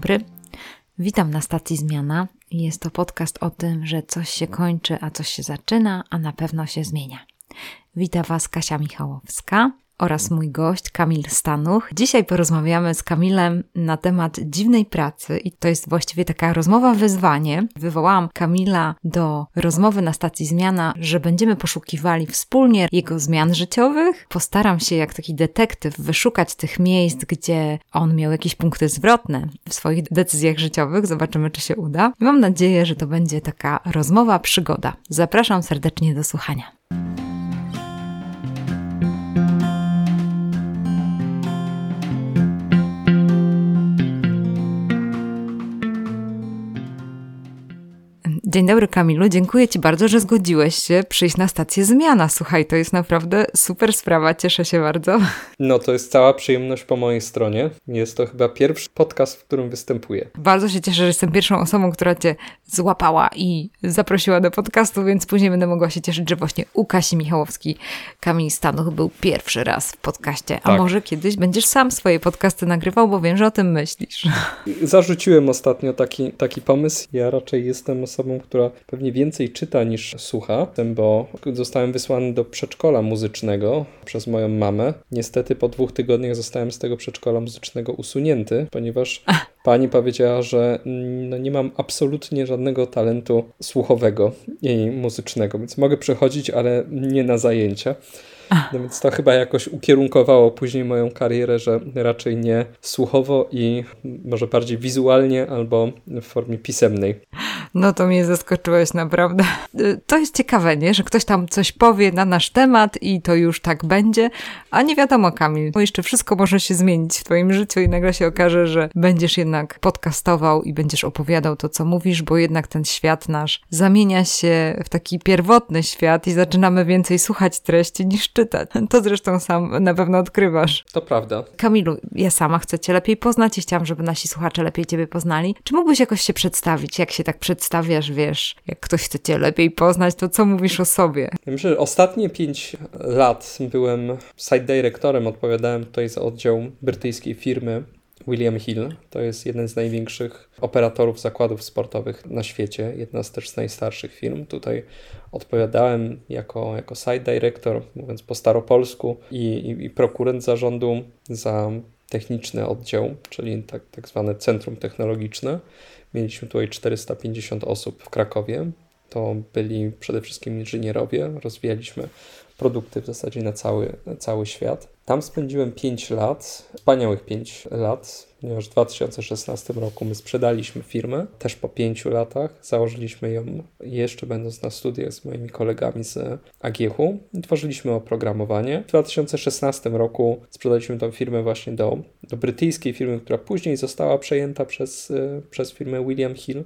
Dobry. Witam na stacji Zmiana. Jest to podcast o tym, że coś się kończy, a coś się zaczyna, a na pewno się zmienia. Witam Was Kasia Michałowska oraz mój gość Kamil Stanuch. Dzisiaj porozmawiamy z Kamilem na temat dziwnej pracy i to jest właściwie taka rozmowa wyzwanie. Wywołałam Kamila do rozmowy na stacji Zmiana, że będziemy poszukiwali wspólnie jego zmian życiowych. Postaram się jak taki detektyw wyszukać tych miejsc, gdzie on miał jakieś punkty zwrotne w swoich decyzjach życiowych. Zobaczymy, czy się uda. Mam nadzieję, że to będzie taka rozmowa, przygoda. Zapraszam serdecznie do słuchania. Dzień dobry Kamilu, dziękuję Ci bardzo, że zgodziłeś się przyjść na stację Zmiana. Słuchaj, to jest naprawdę super sprawa, cieszę się bardzo. No to jest cała przyjemność po mojej stronie. Jest to chyba pierwszy podcast, w którym występuję. Bardzo się cieszę, że jestem pierwszą osobą, która Cię złapała i zaprosiła do podcastu, więc później będę mogła się cieszyć, że właśnie u Kasi Michałowski Kamil Stanuch był pierwszy raz w podcaście. A tak. może kiedyś będziesz sam swoje podcasty nagrywał, bo wiem, że o tym myślisz. Zarzuciłem ostatnio taki, taki pomysł. Ja raczej jestem osobą, która pewnie więcej czyta niż słucha, bo zostałem wysłany do przedszkola muzycznego przez moją mamę. Niestety po dwóch tygodniach zostałem z tego przedszkola muzycznego usunięty, ponieważ pani powiedziała, że no nie mam absolutnie żadnego talentu słuchowego i muzycznego, więc mogę przechodzić, ale nie na zajęcia. No więc to chyba jakoś ukierunkowało później moją karierę, że raczej nie słuchowo i może bardziej wizualnie albo w formie pisemnej. No to mnie zaskoczyłeś naprawdę. To jest ciekawe, nie? Że ktoś tam coś powie na nasz temat i to już tak będzie, a nie wiadomo, Kamil, bo jeszcze wszystko może się zmienić w twoim życiu i nagle się okaże, że będziesz jednak podcastował i będziesz opowiadał to, co mówisz, bo jednak ten świat nasz zamienia się w taki pierwotny świat i zaczynamy więcej słuchać treści niż czytać. To zresztą sam na pewno odkrywasz. To prawda. Kamilu, ja sama chcę cię lepiej poznać i chciałam, żeby nasi słuchacze lepiej ciebie poznali. Czy mógłbyś jakoś się przedstawić, jak się tak przedstawiasz, wiesz, jak ktoś chce cię lepiej poznać, to co mówisz o sobie? Myślę, że ostatnie pięć lat byłem site dyrektorem, odpowiadałem tutaj za oddział brytyjskiej firmy William Hill to jest jeden z największych operatorów zakładów sportowych na świecie, jedna z też z najstarszych firm. Tutaj odpowiadałem jako, jako site director, mówiąc po staropolsku, i, i, i prokurent zarządu za techniczny oddział, czyli tak, tak zwane centrum technologiczne. Mieliśmy tutaj 450 osób w Krakowie. To byli przede wszystkim inżynierowie. Rozwijaliśmy produkty w zasadzie na cały, cały świat. Tam spędziłem 5 lat, wspaniałych 5 lat, ponieważ w 2016 roku my sprzedaliśmy firmę, też po 5 latach. Założyliśmy ją jeszcze będąc na studiach z moimi kolegami z Agiechu i tworzyliśmy oprogramowanie. W 2016 roku sprzedaliśmy tą firmę właśnie do, do brytyjskiej firmy, która później została przejęta przez, przez firmę William Hill.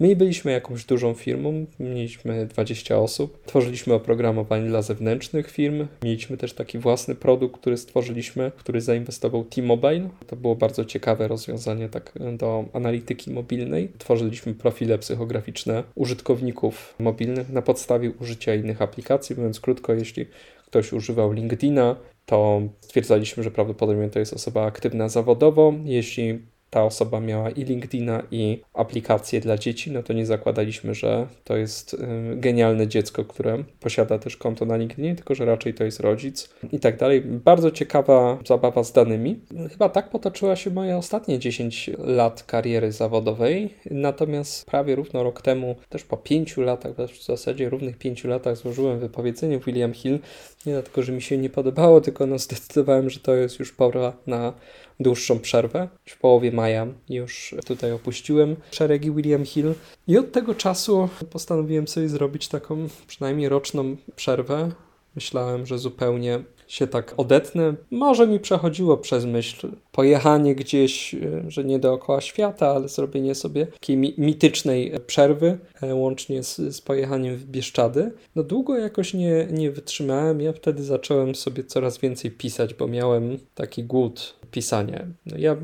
My byliśmy jakąś dużą firmą, mieliśmy 20 osób, tworzyliśmy oprogramowanie dla zewnętrznych firm, mieliśmy też taki własny produkt, który stworzyliśmy, który zainwestował T-Mobile. To było bardzo ciekawe rozwiązanie tak do analityki mobilnej. Tworzyliśmy profile psychograficzne użytkowników mobilnych na podstawie użycia innych aplikacji, mówiąc krótko, jeśli ktoś używał LinkedIna, to stwierdzaliśmy, że prawdopodobnie to jest osoba aktywna zawodowo. Jeśli ta osoba miała i LinkedIna, i aplikację dla dzieci, no to nie zakładaliśmy, że to jest y, genialne dziecko, które posiada też konto na LinkedInie, tylko że raczej to jest rodzic i tak dalej. Bardzo ciekawa zabawa z danymi. Chyba tak potoczyła się moje ostatnie 10 lat kariery zawodowej, natomiast prawie równo rok temu, też po 5 latach, w zasadzie równych 5 latach złożyłem wypowiedzenie w William Hill, nie dlatego, że mi się nie podobało, tylko no zdecydowałem, że to jest już pora na dłuższą przerwę. W połowie maja już tutaj opuściłem szeregi William Hill i od tego czasu postanowiłem sobie zrobić taką przynajmniej roczną przerwę. Myślałem, że zupełnie się tak odetnę. Może mi przechodziło przez myśl pojechanie gdzieś, e, że nie dookoła świata, ale zrobienie sobie takiej mi mitycznej przerwy, e, łącznie z, z pojechaniem w Bieszczady. No długo jakoś nie, nie wytrzymałem. Ja wtedy zacząłem sobie coraz więcej pisać, bo miałem taki głód pisania. No ja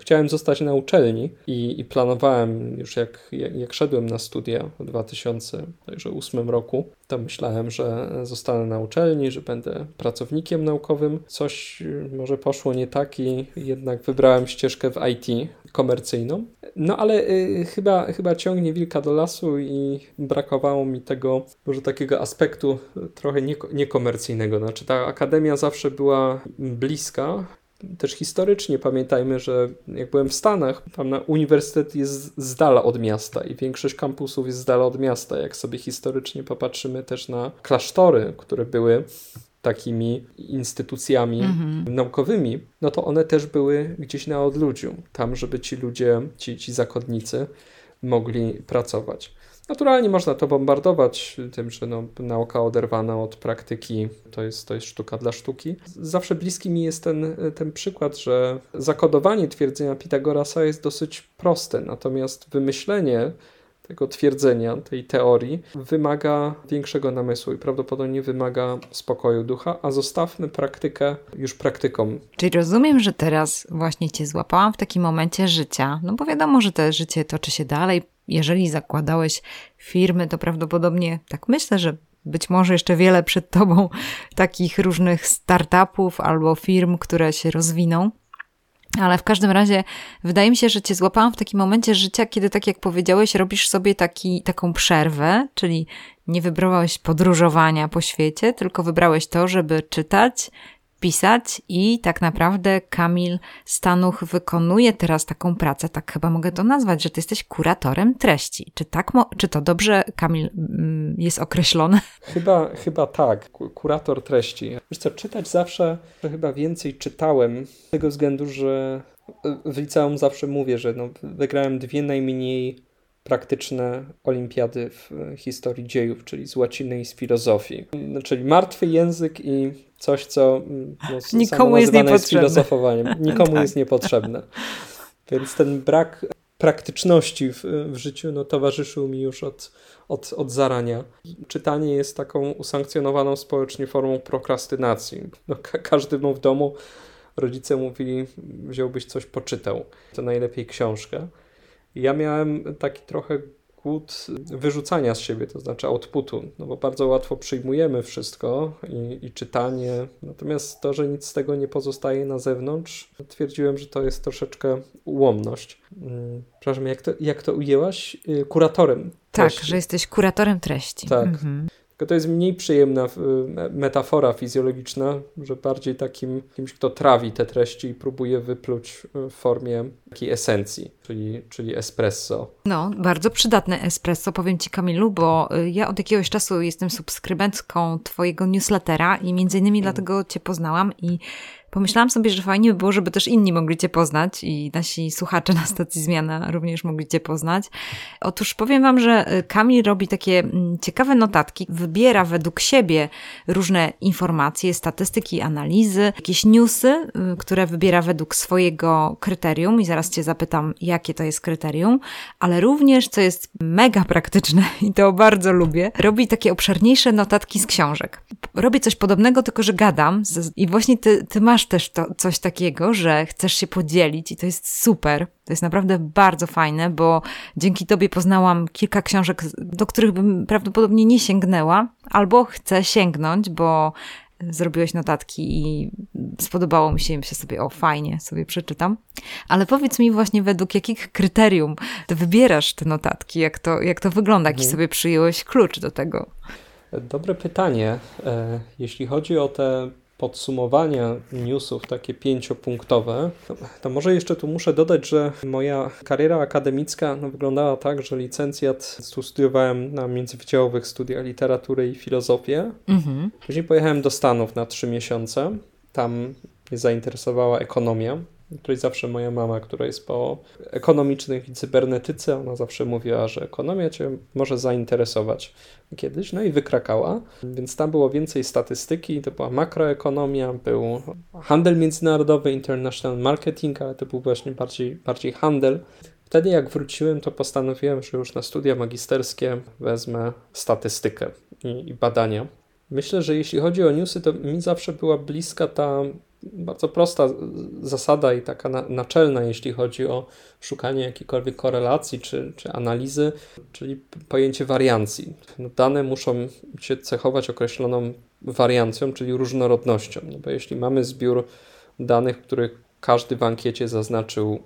chciałem zostać na uczelni i, i planowałem już jak, jak, jak, szedłem na studia w 2008 roku, to myślałem, że zostanę na uczelni, że będę pracownikiem naukowym. Coś może poszło nie tak i jednak wybrałem ścieżkę w IT, komercyjną. No ale y, chyba, chyba ciągnie wilka do lasu i brakowało mi tego, może takiego aspektu trochę niekomercyjnego. Znaczy ta akademia zawsze była bliska, też historycznie pamiętajmy, że jak byłem w Stanach, tam na uniwersytet jest z dala od miasta i większość kampusów jest z dala od miasta. Jak sobie historycznie popatrzymy też na klasztory, które były takimi instytucjami mhm. naukowymi, no to one też były gdzieś na odludziu, tam, żeby ci ludzie, ci, ci zakonnicy mogli pracować. Naturalnie można to bombardować tym, że no, nauka oderwana od praktyki to jest, to jest sztuka dla sztuki. Zawsze bliski mi jest ten, ten przykład, że zakodowanie twierdzenia Pitagorasa jest dosyć proste, natomiast wymyślenie tego twierdzenia, tej teorii, wymaga większego namysłu i prawdopodobnie wymaga spokoju ducha, a zostawmy praktykę już praktykom. Czyli rozumiem, że teraz właśnie Cię złapałam w takim momencie życia, no bo wiadomo, że to życie toczy się dalej. Jeżeli zakładałeś firmy, to prawdopodobnie, tak myślę, że być może jeszcze wiele przed Tobą takich różnych startupów albo firm, które się rozwiną. Ale w każdym razie wydaje mi się, że cię złapałam w takim momencie życia, kiedy tak jak powiedziałeś, robisz sobie taki, taką przerwę, czyli nie wybrałeś podróżowania po świecie, tylko wybrałeś to, żeby czytać, pisać i tak naprawdę Kamil Stanuch wykonuje teraz taką pracę, tak chyba mogę to nazwać, że ty jesteś kuratorem treści. Czy tak, czy to dobrze, Kamil, mm, jest określone? Chyba, chyba tak, kurator treści. Wiesz co, czytać zawsze, chyba więcej czytałem, z tego względu, że w liceum zawsze mówię, że no, wygrałem dwie najmniej praktyczne olimpiady w historii dziejów, czyli z łaciny i z filozofii. Czyli martwy język i coś, co mm, no, nikomu jest niepotrzebne. jest filozofowaniem. Nikomu tak. jest niepotrzebne. Więc ten brak praktyczności w, w życiu no, towarzyszył mi już od, od, od zarania. Czytanie jest taką usankcjonowaną społecznie formą prokrastynacji. No, ka każdy w domu rodzice mówili, wziąłbyś coś, poczytał. To najlepiej książkę. Ja miałem taki trochę głód wyrzucania z siebie, to znaczy outputu, no bo bardzo łatwo przyjmujemy wszystko i, i, czytanie, natomiast to, że nic z tego nie pozostaje na zewnątrz, twierdziłem, że to jest troszeczkę ułomność. Mm, przepraszam, jak to, jak to ujęłaś? Y, kuratorem. Tak, treści. że jesteś kuratorem treści. Tak. Mhm. Tylko to jest mniej przyjemna metafora fizjologiczna, że bardziej takim kimś, kto trawi te treści i próbuje wypluć w formie takiej esencji, czyli, czyli espresso. No, bardzo przydatne espresso, powiem Ci Kamilu, bo y, ja od jakiegoś czasu jestem subskrybentką Twojego newslettera i między innymi mm. dlatego Cię poznałam i Pomyślałam sobie, że fajnie by było, żeby też inni mogli Cię poznać i nasi słuchacze na stacji Zmiana również mogli Cię poznać. Otóż powiem Wam, że y, Kamil robi takie mm, ciekawe notatki, wybiera według siebie różne informacje, statystyki, analizy, jakieś newsy, y, które wybiera według swojego kryterium i zaraz Cię zapytam, jakie to jest kryterium, ale również, co jest mega praktyczne i to bardzo lubię, robi takie obszerniejsze notatki z książek. Robię coś podobnego, tylko że gadam i właśnie Ty, ty masz masz też to, coś takiego, że chcesz się podzielić i to jest super. To jest naprawdę bardzo fajne, bo dzięki Tobie poznałam kilka książek, do których bym prawdopodobnie nie sięgnęła, albo chcę sięgnąć, bo zrobiłeś notatki i spodobało mi się, myślę sobie, o fajnie, sobie przeczytam. Ale powiedz mi właśnie według jakich kryterium ty wybierasz te notatki, jak to, jak to wygląda, jaki mhm. sobie przyjąłeś klucz do tego? Dobre pytanie. E, jeśli chodzi o te podsumowania newsów, takie pięciopunktowe, to może jeszcze tu muszę dodać, że moja kariera akademicka no, wyglądała tak, że licencjat studiowałem na międzywydziałowych studiach literatury i filozofię. Mhm. Później pojechałem do Stanów na trzy miesiące. Tam mnie zainteresowała ekonomia której zawsze moja mama, która jest po ekonomicznych i cybernetyce, ona zawsze mówiła, że ekonomia cię może zainteresować kiedyś, no i wykrakała, więc tam było więcej statystyki, to była makroekonomia, był handel międzynarodowy, international marketing, ale to był właśnie bardziej, bardziej handel. Wtedy jak wróciłem, to postanowiłem, że już na studia magisterskie wezmę statystykę i, i badania. Myślę, że jeśli chodzi o newsy, to mi zawsze była bliska ta bardzo prosta zasada i taka na, naczelna, jeśli chodzi o szukanie jakiejkolwiek korelacji czy, czy analizy, czyli pojęcie wariancji. No, dane muszą się cechować określoną wariancją, czyli różnorodnością. No bo jeśli mamy zbiór danych, których każdy w ankiecie zaznaczył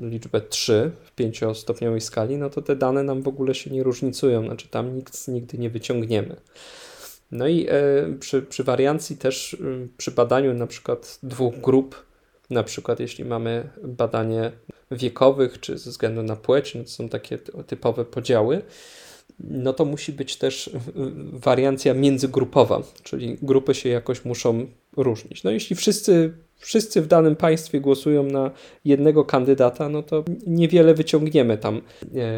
liczbę 3 w pięciostopniowej skali, no to te dane nam w ogóle się nie różnicują, znaczy tam nikt nigdy nie wyciągniemy. No i e, przy, przy wariancji też y, przy badaniu na przykład dwóch grup, na przykład jeśli mamy badanie wiekowych, czy ze względu na płeć, no to są takie typowe podziały, no to musi być też wariancja międzygrupowa, czyli grupy się jakoś muszą różnić. No jeśli wszyscy, wszyscy w danym państwie głosują na jednego kandydata, no to niewiele wyciągniemy tam e,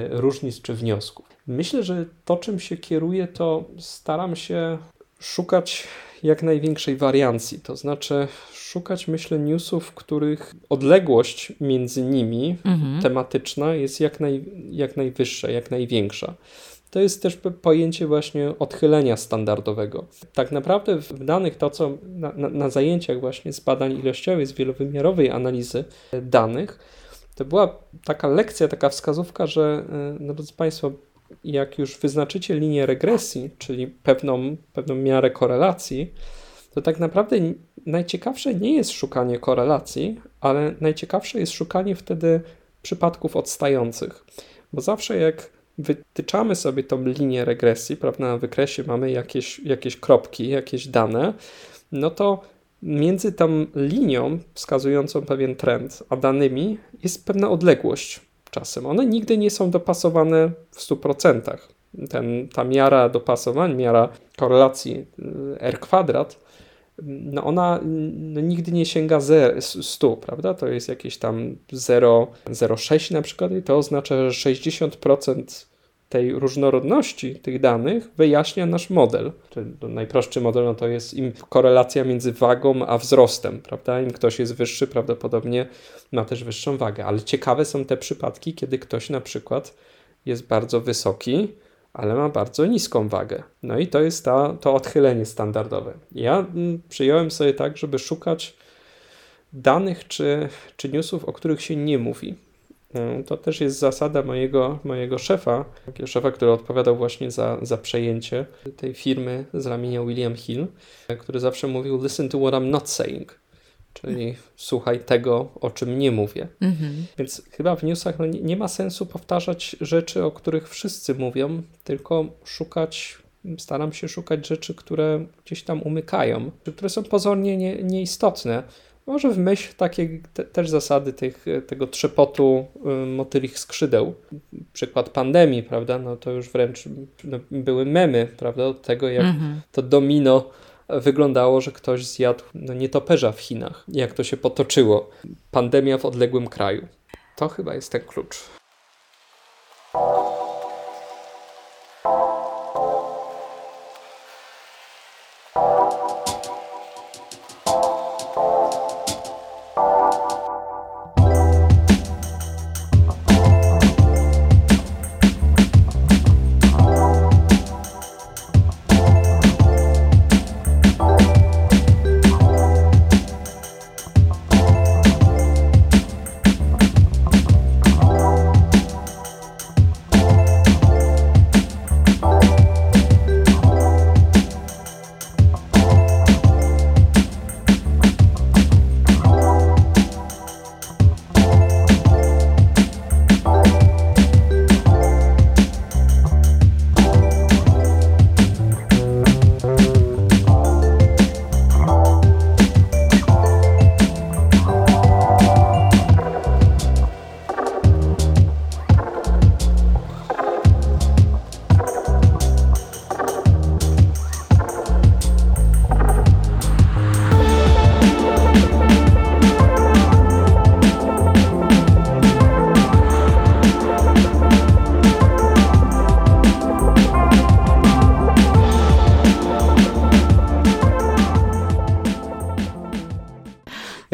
różnic czy wniosków. Myślę, że to czym się kieruję, to staram się szukać jak największej wariancji, to znaczy szukać, myślę, newsów, w których odległość między nimi mhm. tematyczna jest jak, naj, jak najwyższa, jak największa. To jest też pojęcie właśnie odchylenia standardowego. Tak naprawdę w danych, to co na, na, na zajęciach właśnie z badań ilościowych, z wielowymiarowej analizy danych, to była taka lekcja, taka wskazówka, że e, no drodzy Państwo, jak już wyznaczycie linię regresji, czyli pewną, pewną miarę korelacji, to tak naprawdę najciekawsze nie jest szukanie korelacji, ale najciekawsze jest szukanie wtedy przypadków odstających. Bo zawsze jak wytyczamy sobie tą linię regresji, prawda, na wykresie mamy jakieś, jakieś kropki, jakieś dane, no to między tą linią wskazującą pewien trend, a danymi jest pewna odległość czasem. One nigdy nie są dopasowane w 100%. Ten, ta miara dopasowań, miara korelacji y, R kwadrat, no ona no nigdy nie sięga 100, prawda? To jest jakieś tam 0,06 na przykład i to oznacza, że 60% tej różnorodności tych danych wyjaśnia nasz model. Najprostszy model no to jest im korelacja między wagą a wzrostem, prawda? Im ktoś jest wyższy, prawdopodobnie ma też wyższą wagę. Ale ciekawe są te przypadki, kiedy ktoś na przykład jest bardzo wysoki, ale ma bardzo niską wagę. No i to jest ta, to odchylenie standardowe. Ja mm, przyjąłem sobie tak, żeby szukać danych czy, czy newsów, o których się nie mówi. Mm, to też jest zasada mojego, mojego szefa, szefa, który odpowiadał właśnie za, za przejęcie tej firmy z ramienia William Hill, który zawsze mówił: Listen to what I'm not saying. Czyli słuchaj tego, o czym nie mówię. Mhm. Więc chyba w newsach no, nie, nie ma sensu powtarzać rzeczy, o których wszyscy mówią, tylko szukać staram się szukać rzeczy, które gdzieś tam umykają, które są pozornie nie, nieistotne, może w myśl takiej te, też zasady tych, tego trzepotu y, motylich skrzydeł. Przykład pandemii, prawda, no to już wręcz no, były memy, prawda, od tego jak mhm. to domino wyglądało, że ktoś zjadł no, nietoperza w Chinach. Jak to się potoczyło. Pandemia w odległym kraju. To chyba jest ten klucz.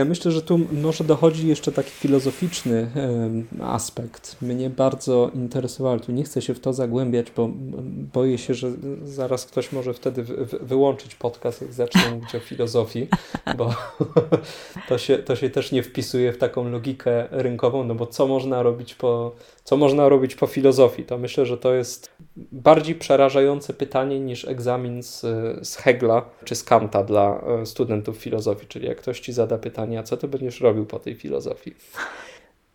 Myślę, że tu może dochodzi jeszcze taki filozoficzny aspekt. Mnie bardzo interesował, tu nie chcę się w to zagłębiać, bo boję się, że zaraz ktoś może wtedy wyłączyć podcast, jak zacznę mówić o filozofii, bo to się, to się też nie wpisuje w taką logikę rynkową, no bo co można robić po, co można robić po filozofii? To myślę, że to jest bardziej przerażające pytanie niż egzamin z, z Hegla czy z Kanta dla e, studentów filozofii, czyli jak ktoś ci zada pytanie, a co ty będziesz robił po tej filozofii?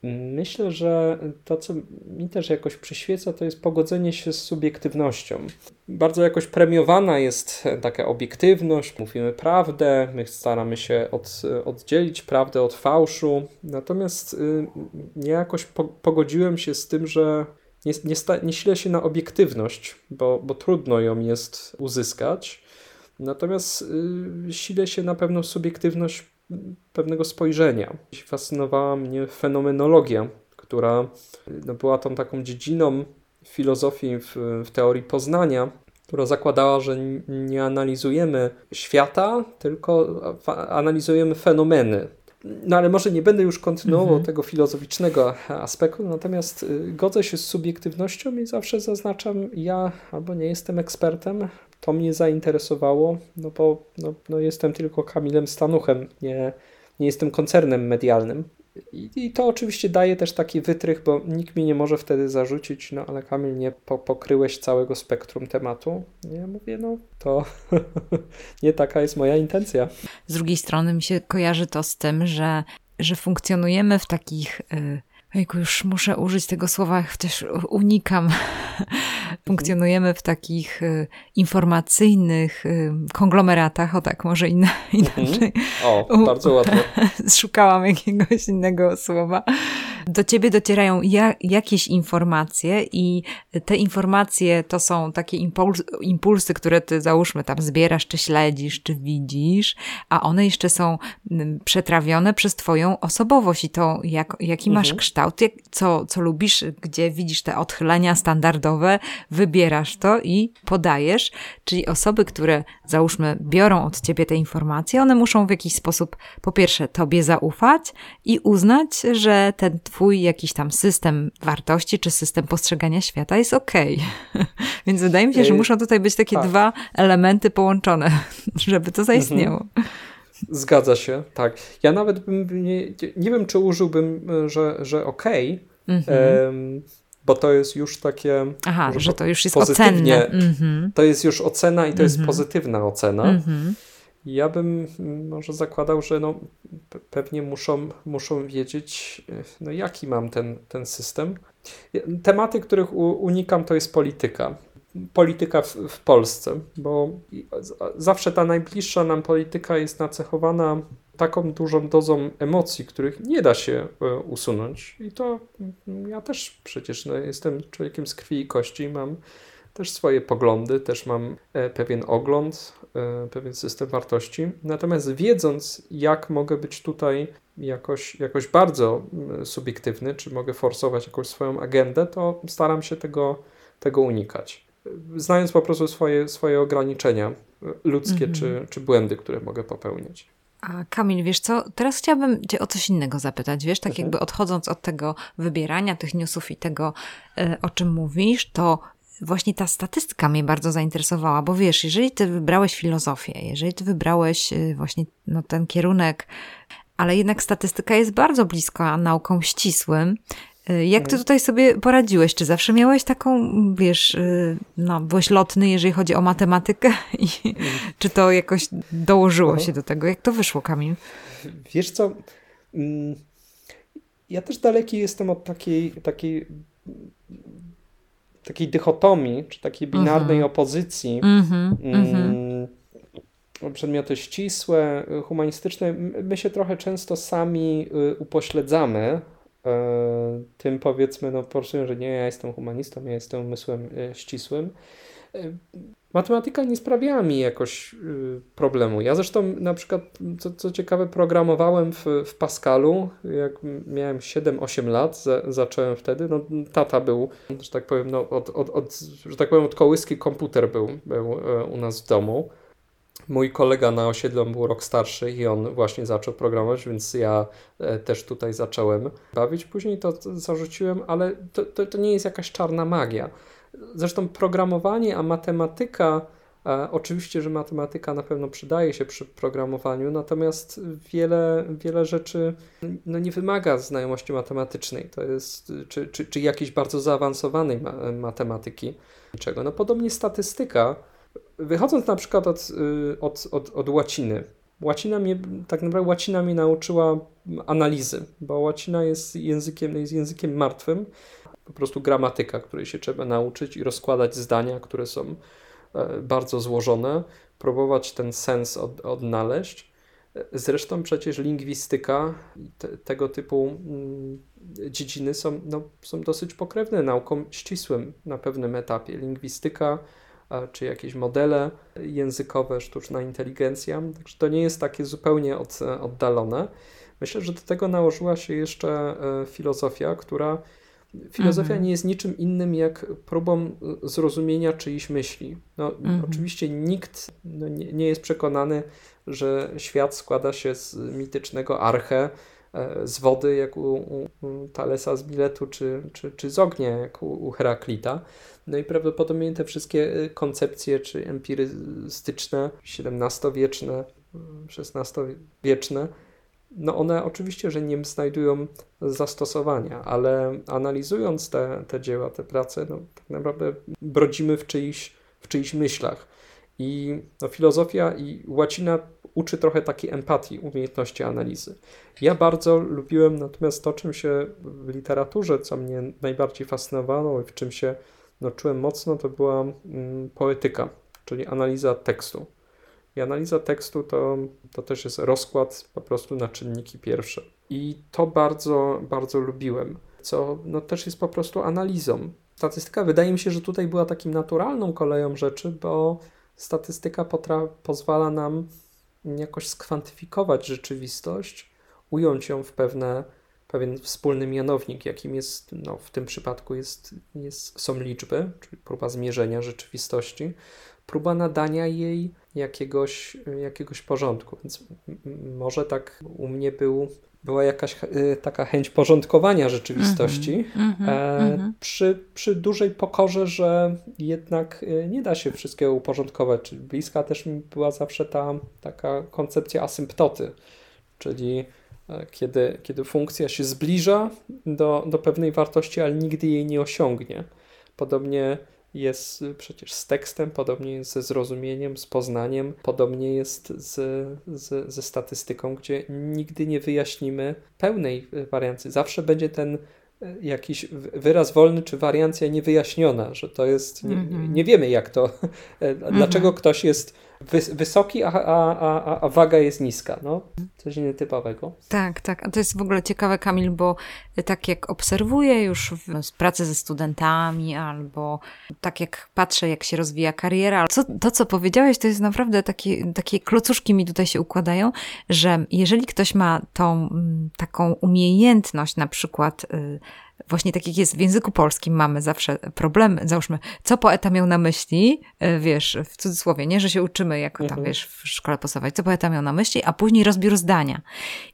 Myślę, że to, co mi też jakoś przyświeca, to jest pogodzenie się z subiektywnością. Bardzo jakoś premiowana jest taka obiektywność, mówimy prawdę, my staramy się od, oddzielić prawdę od fałszu, natomiast y, nie jakoś po, pogodziłem się z tym, że nie, nie, sta, nie silę się na obiektywność, bo, bo trudno ją jest uzyskać, natomiast y, silę się na pewną subiektywność pewnego spojrzenia. Fascynowała mnie fenomenologia, która no, była tą taką dziedziną filozofii w, w teorii poznania, która zakładała, że nie analizujemy świata, tylko analizujemy fenomeny. No ale może nie będę już kontynuował mhm. tego filozoficznego aspektu, natomiast y, godzę się z subiektywnością i zawsze zaznaczam, ja albo nie jestem ekspertem, to mnie zainteresowało, no bo no, no jestem tylko Kamilem Stanuchem, nie, nie jestem koncernem medialnym. I, I, to oczywiście daje też taki wytrych, bo nikt mi nie może wtedy zarzucić, no ale Kamil, nie po, pokryłeś całego spektrum tematu. Ja mówię, no to nie taka jest moja intencja. Z drugiej strony mi się kojarzy to z tym, że, że funkcjonujemy w takich. Y Ojku, już muszę użyć tego słowa, chociaż unikam. Funkcjonujemy w takich y, informacyjnych y, konglomeratach, o tak, może inna, inaczej. Mhm. O, bardzo ładnie. Szukałam jakiegoś innego słowa do ciebie docierają ja, jakieś informacje i te informacje to są takie impuls, impulsy, które ty załóżmy tam zbierasz, czy śledzisz, czy widzisz, a one jeszcze są mm, przetrawione przez twoją osobowość i to jak, jaki mhm. masz kształt, co, co lubisz, gdzie widzisz te odchylenia standardowe, wybierasz to i podajesz, czyli osoby, które załóżmy biorą od ciebie te informacje, one muszą w jakiś sposób po pierwsze tobie zaufać i uznać, że ten twój jakiś tam system wartości czy system postrzegania świata jest ok. Więc wydaje mi się, że muszą tutaj być takie tak. dwa elementy połączone, żeby to zaistniało. Mhm. Zgadza się, tak. Ja nawet bym nie, nie wiem, czy użyłbym, że, że ok, mhm. bo to jest już takie. Aha, że to już jest ocenne. Mhm. To jest już ocena i to jest mhm. pozytywna ocena. Ja bym może zakładał, że no, pewnie muszą, muszą wiedzieć, no, jaki mam ten, ten system. Tematy, których unikam, to jest polityka. Polityka w, w Polsce, bo zawsze ta najbliższa nam polityka jest nacechowana taką dużą dozą emocji, których nie da się e, usunąć. I to ja też przecież no, jestem człowiekiem z krwi i kości, mam też swoje poglądy, też mam e, pewien ogląd, e, pewien system wartości. Natomiast wiedząc, jak mogę być tutaj jakoś, jakoś bardzo subiektywny, czy mogę forsować jakąś swoją agendę, to staram się tego, tego unikać. Znając po prostu swoje, swoje ograniczenia e, ludzkie mhm. czy, czy błędy, które mogę popełniać. A Kamil, wiesz co, teraz chciałabym Cię o coś innego zapytać. Wiesz, tak mhm. jakby odchodząc od tego wybierania tych newsów i tego, o czym mówisz, to właśnie ta statystyka mnie bardzo zainteresowała, bo wiesz, jeżeli ty wybrałeś filozofię, jeżeli ty wybrałeś y, właśnie no, ten kierunek, ale jednak statystyka jest bardzo bliska nauką ścisłym, jak ty mhm. tutaj sobie poradziłeś? Czy zawsze miałeś taką, wiesz, y, no, byłeś lotny, jeżeli chodzi o matematykę? I, mhm. czy to jakoś dołożyło się do tego? Jak to wyszło, Kamil? Wiesz co, mm, ja też daleki jestem od takiej, takiej takiej dychotomii, czy takiej binarnej mm -hmm. opozycji. Mm-hmm, mm, przedmioty ścisłe, humanistyczne, my się trochę często sami y, upośledzamy tym powiedzmy, no po że nie, ja jestem humanistą, ja jestem umysłem e, ścisłym. E, Matematyka nie sprawiała mi jakoś problemu. Ja zresztą na przykład, co, co ciekawe, programowałem w, w Pascalu, jak miałem 7-8 lat, za, zacząłem wtedy. No, tata był, że tak powiem, no, od, od, od, że tak powiem, od kołyski komputer był, był e, u nas w domu. Mój kolega na osiedlu był rok starszy i on właśnie zaczął programować, więc ja e, też tutaj zacząłem bawić. Później to zarzuciłem, ale to, to, to nie jest jakaś czarna magia. Zresztą programowanie, a matematyka, e, oczywiście, że matematyka na pewno przydaje się przy programowaniu, natomiast wiele, wiele rzeczy no, nie wymaga znajomości matematycznej, to jest, czy, czy, czy jakiejś bardzo zaawansowanej ma matematyki. Czego? No podobnie statystyka, wychodząc na przykład od, y, od, od, od łaciny, łacina mnie, tak naprawdę łacina mnie nauczyła analizy, bo łacina jest językiem, jest językiem martwym, po prostu gramatyka, której się trzeba nauczyć i rozkładać zdania, które są e, bardzo złożone, próbować ten sens od, odnaleźć. Zresztą przecież lingwistyka te, tego typu mm, dziedziny są, no, są dosyć pokrewne naukom ścisłym na pewnym etapie. Lingwistyka czy jakieś modele językowe, sztuczna inteligencja, także to nie jest takie zupełnie od, oddalone. Myślę, że do tego nałożyła się jeszcze e, filozofia, która Filozofia mhm. nie jest niczym innym jak próbą zrozumienia czyichś myśli. No, mhm. Oczywiście nikt no, nie, nie, jest przekonany, że świat składa się z mitycznego arche, e, z wody, jak u, u, Talesa z Biletu, czy, czy, czy z ognia, jak u, u Heraklita. No i prawdopodobnie te wszystkie e, koncepcje, czy empirystyczne, XVII-wieczne, XVI-wieczne, no one oczywiście, że nie znajdują zastosowania, ale analizując te, te dzieła, te prace, no, tak naprawdę brodzimy w czyichś, w czyichś myślach. I no, filozofia i łacina uczy trochę takiej empatii, umiejętności analizy. Ja bardzo lubiłem natomiast to, czym się w literaturze, co mnie najbardziej fascynowało i w czym się no, czułem mocno, to była mm, poetyka, czyli analiza tekstu. I analiza tekstu to, to też jest rozkład po prostu na czynniki pierwsze. I to bardzo, bardzo lubiłem, co no, też jest po prostu analizą. Statystyka wydaje mi się, że tutaj była takim naturalną koleją rzeczy, bo statystyka potra- pozwala nam jakoś skwantyfikować rzeczywistość, ująć ją w pewne, pewien wspólny mianownik, jakim jest, no, w tym przypadku jest, jest, są liczby, czyli próba zmierzenia rzeczywistości, próba nadania jej jakiegoś, jakiegoś porządku. Więc może tak u mnie był, była jakaś y, taka chęć porządkowania rzeczywistości mm -hmm, e, mm -hmm. przy, przy dużej pokorze, że jednak y, nie da się wszystkiego uporządkować. Czyli bliska też mi była zawsze ta taka koncepcja asymptoty, czyli kiedy, kiedy funkcja się zbliża do, do pewnej wartości, ale nigdy jej nie osiągnie. Podobnie jest przecież z tekstem, podobnie jest ze zrozumieniem, z poznaniem, podobnie jest z, z, ze statystyką, gdzie nigdy nie wyjaśnimy pełnej wariancji. Zawsze będzie ten e, jakiś wyraz wolny czy wariancja niewyjaśniona, że to jest, nie, mhm. nie wiemy jak to, e, dlaczego mm -hmm. ktoś jest wysoki, a, a, a, a waga jest niska. No, coś nietypowego. Tak, tak. A to jest w ogóle ciekawe, Kamil, bo tak jak obserwuję już w pracy ze studentami, albo tak jak patrzę, jak się rozwija kariera, co, to, co powiedziałeś, to jest naprawdę takie, takie klocuszki mi tutaj się układają, że jeżeli ktoś ma tą mm, taką umiejętność, na przykład, y, właśnie tak jak jest w języku polskim mamy zawsze problemy, załóżmy, co poeta miał na myśli, e, wiesz, w cudzysłowie, nie, że się uczymy jako tam, mhm. wiesz, w szkole podstawowej, co poeta miał na myśli, a później rozbiór zdania.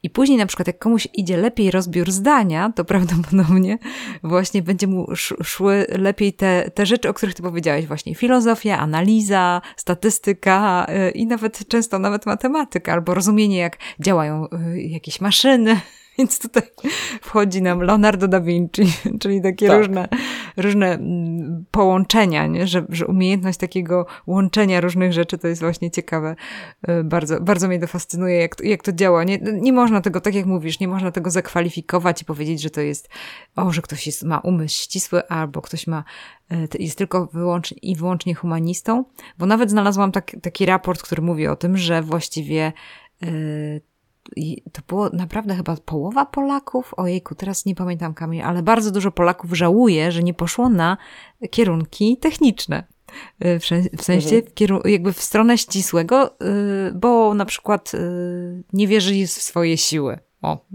I później na przykład jak komuś idzie lepiej rozbiór zdania, to prawdopodobnie właśnie będzie mu szły lepiej te, te rzeczy, o których ty powiedziałeś, właśnie filozofia, analiza, statystyka e, i nawet często nawet matematyka, albo rozumienie, jak działają e, jakieś maszyny, Więc tutaj wchodzi nam Leonardo da Vinci, czyli takie tak. różne, różne mm, połączenia, nie? Że, że umiejętność takiego łączenia różnych rzeczy to jest właśnie ciekawe. E, bardzo, bardzo mnie to fascynuje, jak, jak to działa. Nie, nie można tego, tak jak mówisz, nie można tego zakwalifikować i powiedzieć, że to jest, o, że ktoś jest, ma umysł ścisły albo ktoś ma e, jest tylko wyłącznie, i wyłącznie humanistą, bo nawet znalazłam tak, taki raport, który mówi o tym, że właściwie e, to było naprawdę chyba połowa Polaków, ojejku, teraz nie pamiętam Kamil, ale bardzo dużo Polaków żałuje, że nie poszło na kierunki techniczne. Y, w sensie mhm. w jakby w stronę ścisłego, y, bo na przykład y, nie wierzy w swoje siły. O,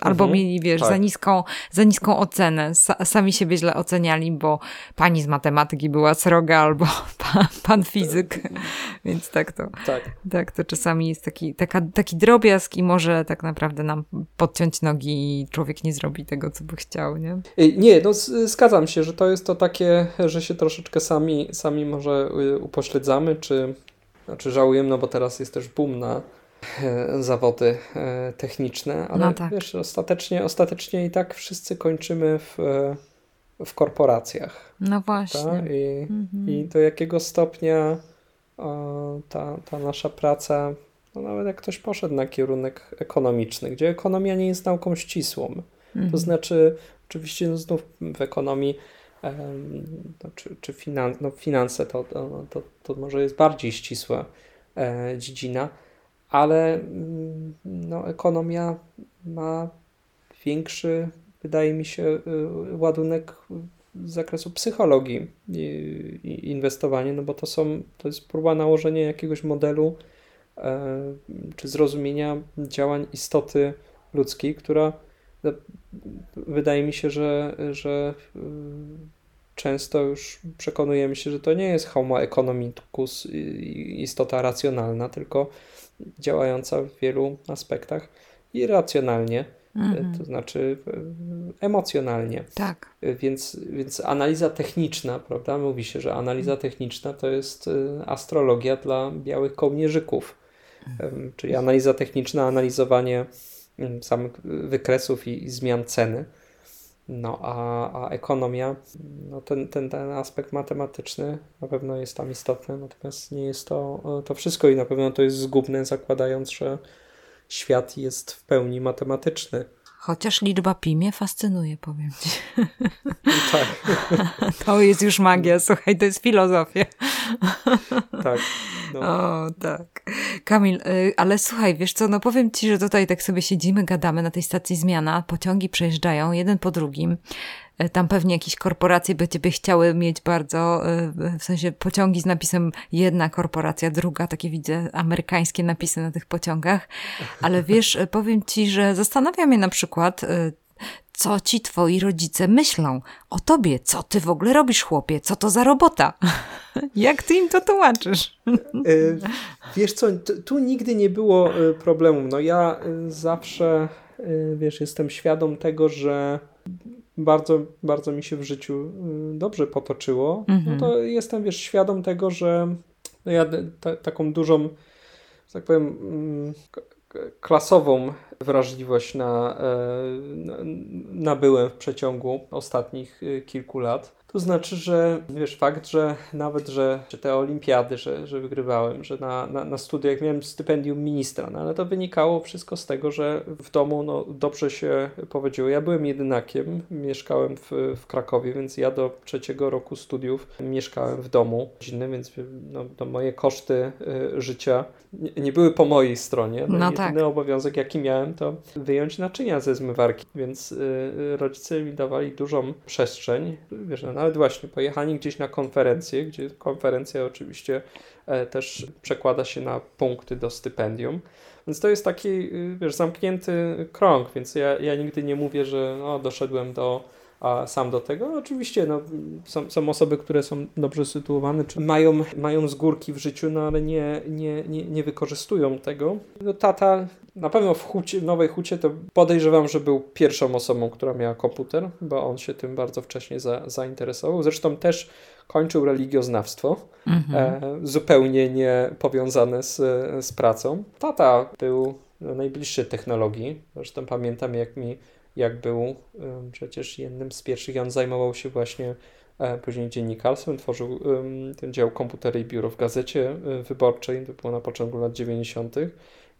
albo mhm, mieli, wiesz, tak. za, niską, za niską ocenę. sami siebie źle oceniali, bo pani z matematyki była sroga, albo pan, pan fizyk. Więc tak to, tak. tak to czasami jest taki, taka, taki drobiazg i może tak naprawdę nam podciąć nogi i człowiek nie zrobi tego, co by chciał, nie? Nie, no zgadzam się, że to jest to takie, że się troszeczkę sami, sami może upośledzamy, czy znaczy żałujemy, no bo teraz jest też boom na zawody e, techniczne, ale no tak. wiesz, ostatecznie, ostatecznie i tak wszyscy kończymy w, e, w korporacjach. No właśnie. I, mhm. I do jakiego stopnia ta, ta nasza praca no nawet jak ktoś poszedł na kierunek ekonomiczny, gdzie ekonomia nie jest nauką ścisłą. Mhm. To znaczy, oczywiście no znów w ekonomii no, czy, czy finan no, finanse to, to, to, to może jest bardziej ścisła e, dziedzina, ale mm, no, ekonomia ma większy, wydaje mi się, y, ładunek z zakresu psychologii i no bo to są, to jest próba nałożenia jakiegoś modelu e, czy zrozumienia działań istoty ludzkiej, która no, wydaje mi się, że, że y, często już przekonujemy się, że to nie jest homo economicus, istota racjonalna, tylko działająca w wielu aspektach irracjonalnie, mm. to znaczy emocjonalnie. Tak. Więc, więc analiza techniczna, prawda? Mówi się, że analiza techniczna to jest y, astrologia dla białych kołnierzyków. Czyli analiza techniczna, analizowanie mm, samych wykresów i, i zmian ceny. No, a, a ekonomia, no ten, ten, ten aspekt matematyczny na pewno jest tam istotny, natomiast nie jest to, to wszystko i na pewno to jest zgubne, zakładając, że świat jest w pełni matematyczny. Chociaż liczba pi mnie fascynuje, powiem ci. Tak. To jest już magia, słuchaj, to jest filozofia. Tak. No. O, tak. Kamil, y, ale słuchaj, wiesz co, no powiem ci, że tutaj tak sobie siedzimy, gadamy na tej stacji zmiana, pociągi przejeżdżają jeden po drugim. Y, tam pewnie jakieś korporacje by ciebie chciały mieć bardzo, y, w sensie pociągi z napisem jedna korporacja, druga, takie widzę amerykańskie napisy na tych pociągach. Ale wiesz, powiem ci, że zastanawia mnie na przykład, co ci twoi rodzice myślą o tobie, co ty w ogóle robisz, chłopie, co to za robota? Jak ty im to tłumaczysz? E, wiesz co, tu nigdy nie było e, problemu. No ja e, zawsze, wiesz, jestem świadom tego, że bardzo, bardzo mi się w życiu dobrze potoczyło. No mhm. to jestem, wiesz, świadom tego, że no ja taką dużą, tak powiem, mm, klasową wrażliwość na, e, nabyłem w przeciągu ostatnich e, kilku lat. To znaczy, że wiesz, fakt, że nawet, że te olimpiady, że, że wygrywałem, że na, na, na studiach miałem stypendium ministra, no ale to wynikało wszystko z tego, że w domu no, dobrze się powiedziało. Ja byłem jedynakiem, mieszkałem w, w Krakowie, więc ja do trzeciego roku studiów mieszkałem w domu rodzinnym, więc no, no moje koszty y, życia nie, nie, były po mojej stronie. No, no jedyny tak. obowiązek, jaki miałem, to wyjąć naczynia ze zmywarki, więc y, rodzice mi dawali dużą przestrzeń. Wiesz, no, nawet właśnie pojechanie gdzieś na konferencję, gdzie konferencja oczywiście e, też przekłada się na punkty do stypendium. Więc to jest taki, y, wiesz, zamknięty krąg, więc ja, ja nigdy nie mówię, że no, doszedłem do sam do tego. Oczywiście no, są, są osoby, które są dobrze sytuowane, czy mają, mają z górki w życiu, no ale nie, nie, nie, nie wykorzystują tego. No, tata na pewno w, hucie, w Nowej Hucie to podejrzewam, że był pierwszą osobą, która miała komputer, bo on się tym bardzo wcześnie za, zainteresował. Zresztą też kończył religioznawstwo, mhm. e, zupełnie nie powiązane z, z pracą. Tata był najbliższy technologii. Zresztą pamiętam, jak mi jak był przecież jednym z pierwszych. on zajmował się właśnie e, później dziennikarstwem, tworzył ten dział komputery i biuro w gazecie e, wyborczej, to było na początku lat 90.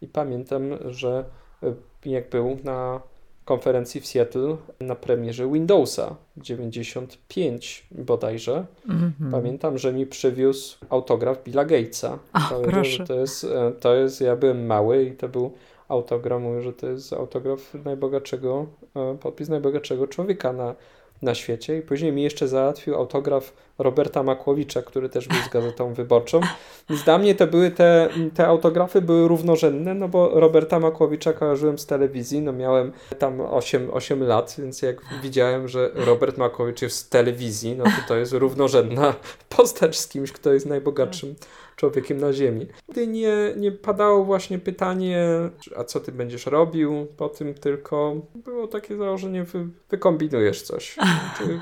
I pamiętam, że e, jak był na konferencji w Seattle na premierze Windowsa 95 bodajże. Mm -hmm. Pamiętam, że mi przywiózł autograf Billa Gatesa. Ach, to, proszę. To jest, to jest, ja byłem mały i to był autograf, mówił, że to jest autograf najbogatszego, e, podpis najbogatszego człowieka na, na świecie. I później mi jeszcze załatwił autograf Roberta Makłowicza, który też był z gazetą wyborczą. Więc dla mnie to były te, te autografy były równorzędne, no bo Roberta Makłowicza kojarzyłem z telewizji, no miałem tam 8, 8 lat, więc jak widziałem, że Robert Makłowicz jest z telewizji, no to to jest równorzędna postać z kimś, kto jest najbogatszym człowiekiem na ziemi. Gdy nie, nie padało właśnie pytanie, a co ty będziesz robił po tym, tylko było takie założenie, wy, wykombinujesz coś.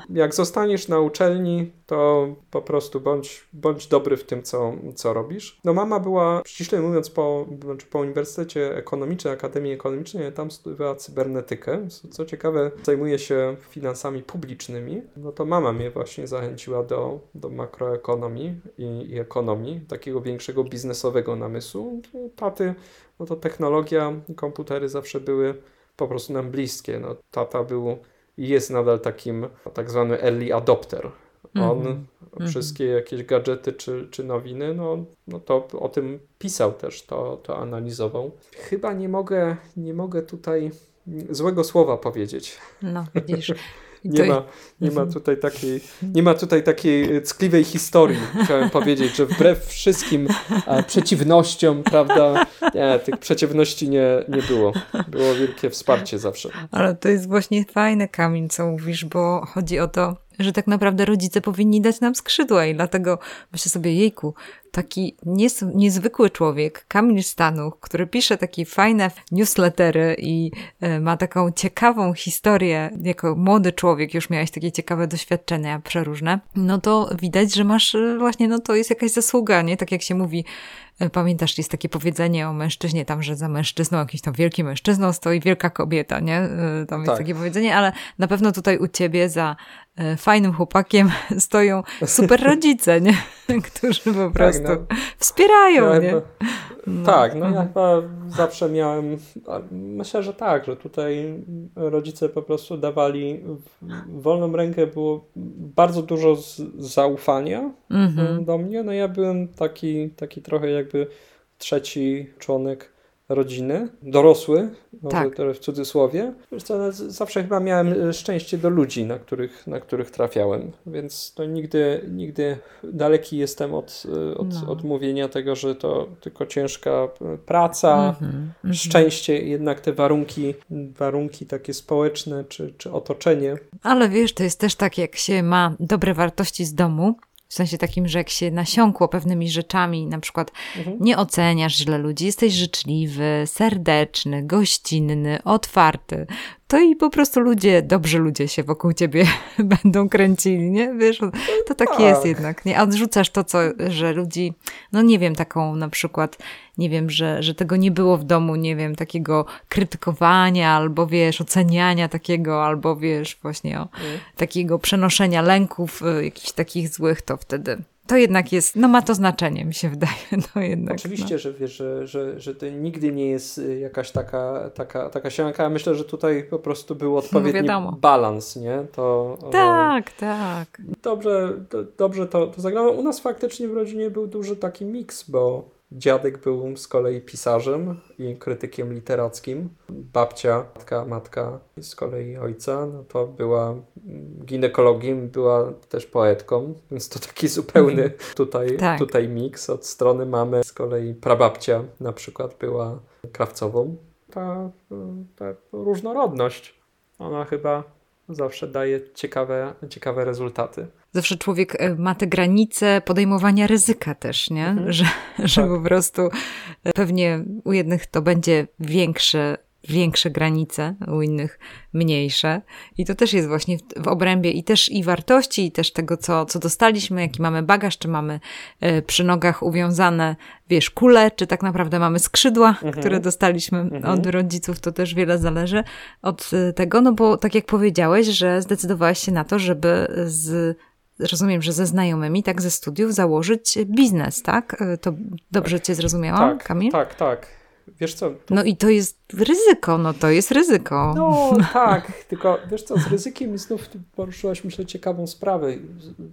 Jak zostaniesz na uczelni, to po prostu bądź, bądź dobry w tym, co, co robisz. No mama była, ściśle mówiąc, po, znaczy po Uniwersytecie Ekonomicznym, Akademii Ekonomicznej, tam studiowała cybernetykę. Co ciekawe, zajmuje się finansami publicznymi. No to mama mnie właśnie zachęciła do, do makroekonomii i, i ekonomii, takiego większego biznesowego namysłu. Taty, no to technologia, komputery zawsze były po prostu nam bliskie. No, tata był i jest nadal takim tak zwany early adopter. On mm -hmm. wszystkie jakieś gadżety czy, czy nowiny, no, no to o tym pisał też, to, to analizował. Chyba nie mogę, nie mogę tutaj złego słowa powiedzieć. No, widzisz. Nie ma, nie, ma tutaj takiej, nie ma tutaj takiej ckliwej historii, chciałem powiedzieć, że wbrew wszystkim przeciwnościom, prawda, nie, tych przeciwności nie, nie było. Było wielkie wsparcie zawsze. Ale to jest właśnie fajne, Kamil, co mówisz, bo chodzi o to, że tak naprawdę rodzice powinni dać nam skrzydła i dlatego myślę sobie, jejku, taki nies niezwykły człowiek, Kamil Stanów, który pisze takie fajne newslettery i y, ma taką ciekawą historię, jako młody człowiek już miałeś takie ciekawe doświadczenia przeróżne, no to widać, że masz y, właśnie, no to jest jakaś zasługa, nie? Tak jak się mówi, y, Pamiętasz, jest takie powiedzenie o mężczyźnie, tam, że za mężczyzną, jakimś tam wielkim mężczyzną stoi wielka kobieta, nie? Tam jest tak. takie powiedzenie, ale na pewno tutaj u ciebie za fajnym chłopakiem stoją super rodzice, nie? Którzy po tak, prostu tak, no. wspierają, ja nie? No. Tak, no ja chyba zawsze miałem, myślę, że tak, że tutaj rodzice po prostu dawali wolną rękę, było bardzo dużo zaufania mhm. do mnie, no ja byłem taki, taki trochę jakby trzeci członek rodziny, dorosły, może tak. w cudzysłowie. Wiesz co, zawsze chyba miałem e, szczęście do ludzi, na których, na których trafiałem, więc to nigdy, nigdy daleki jestem od, e, od, no. od mówienia tego, że to tylko ciężka e, praca, mm -hmm, szczęście, jednak te warunki, warunki takie społeczne czy, czy otoczenie. Ale wiesz, to jest też tak, jak się ma dobre wartości z domu, w sensie takim, że jak się nasiąkło pewnymi rzeczami, na przykład mhm. nie oceniasz źle ludzi, jesteś życzliwy, serdeczny, gościnny, otwarty, to i po prostu ludzie, dobrzy ludzie się wokół ciebie będą kręcili, nie? Wiesz, to tak, tak, jest jednak, nie? A odrzucasz to, co, że ludzi, no nie wiem, taką na przykład, nie wiem, że, że tego nie było w domu, nie wiem, takiego krytykowania, albo wiesz, oceniania takiego, albo wiesz, właśnie o, mm. takiego przenoszenia lęków, y, jakichś takich złych, to wtedy to jednak jest, no ma to znaczenie, mi się wydaje. No jednak, Oczywiście, no. że wiesz, że, że, że to nigdy nie jest y, jakaś taka, taka, taka sianka. Myślę, że tutaj po prostu był odpowiedni no balans, nie? To, tak, o... tak. Dobrze, to, dobrze to, to zagrało. U nas faktycznie w rodzinie był duży taki miks, bo Dziadek był z kolei pisarzem i krytykiem literackim. Babcia, matka, matka z kolei ojca, no to była ginekologiem, była też poetką, więc to taki zupełny mhm. tutaj, tak. tutaj miks. Od strony mamy z kolei prababcia na przykład była krawcową. Ta, ta różnorodność, ona chyba zawsze daje ciekawe, ciekawe rezultaty zawsze człowiek e, ma te granice podejmowania ryzyka też, nie? Mhm. Że, że tak. po prostu e, pewnie u jednych to będzie większe większe granice, u innych mniejsze. I to też jest właśnie w, w, obrębie i też i wartości, i też tego, co, co dostaliśmy, jaki mamy bagaż, czy mamy y, przy nogach uwiązane, wiesz, kule, czy tak naprawdę mamy skrzydła, mhm. które dostaliśmy mhm. od rodziców, to też wiele zależy od tego, no bo tak jak powiedziałeś, że zdecydowałeś się na to, żeby z rozumiem, że ze znajomymi, tak ze studiów, założyć biznes, tak? E, to dobrze cię zrozumiałam, tak, Kamil? Tak, tak. Wiesz co? To... No i to jest ryzyko, no to jest ryzyko. No tak, tylko wiesz co, z ryzykiem znów poruszyłaś myślę ciekawą sprawę.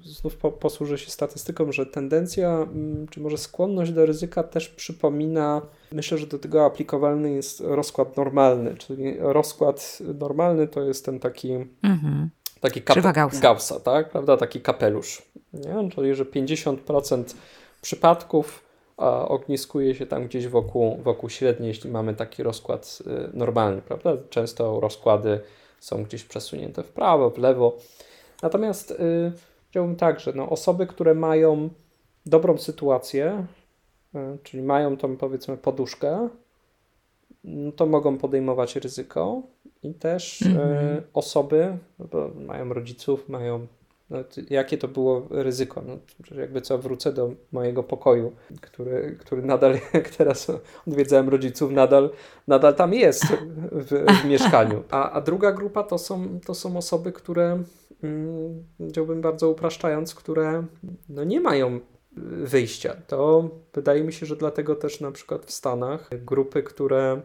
Znów po, posłużę się statystyką, że tendencja, mm, czy może skłonność do ryzyka też przypomina, myślę, że do tego aplikowalny jest rozkład normalny, czyli rozkład normalny to jest ten taki mhm taki kap- Gaussa. Gaussa, tak? Prawda? Taki kapelusz. Nie? Czyli, że 50% przypadków ogniskuje się tam gdzieś wokół, wokół średniej, jeśli mamy taki rozkład y, normalny, prawda? Często rozkłady są gdzieś przesunięte w prawo, w lewo. Natomiast y, powiedziałbym tak, że no, osoby, które mają dobrą sytuację, y, czyli mają tą powiedzmy poduszkę, no to mogą podejmować ryzyko i też mm -hmm. osoby, bo mają rodziców, mają No, jakie to było ryzyko? No, jakby co, wrócę do mojego pokoju, który, który nadal, jak teraz odwiedzałem rodziców, nadal, nadal tam jest w, w mieszkaniu. A, a druga grupa to są, to są osoby, które, mm, powiedziałbym bardzo upraszczając, które no, nie mają wyjścia. To wydaje mi się, że dlatego też na przykład w Stanach grupy, które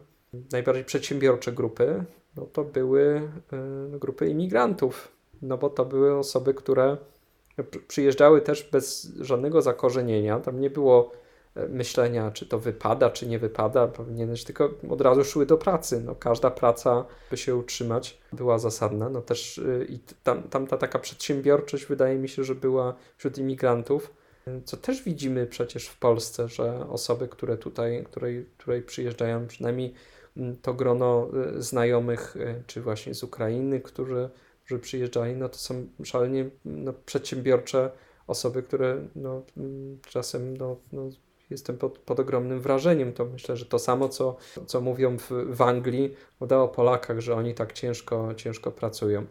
najbardziej przedsiębiorcze grupy, no to były y, grupy imigrantów, no bo to były osoby, które przyjeżdżały też bez żadnego zakorzenienia. Tam nie było e, myślenia, czy to wypada, czy nie wypada, powinieneś, tylko od razu szły do pracy. No, każda praca, by się utrzymać, była zasadna. No też y, i tam, tam ta taka przedsiębiorczość wydaje mi się, że była wśród imigrantów, co też widzimy przecież w Polsce, że osoby, które tutaj, której, której przyjeżdżają, przynajmniej to grono y, znajomych, y, czy właśnie z Ukrainy, którzy że przyjeżdżali, no to są szalenie no, przedsiębiorcze osoby, które no, mm, czasem no, no, jestem pod, pod ogromnym wrażeniem. To myślę, że to samo, co, co mówią w, w Anglii o Polakach, że oni tak ciężko, ciężko pracują.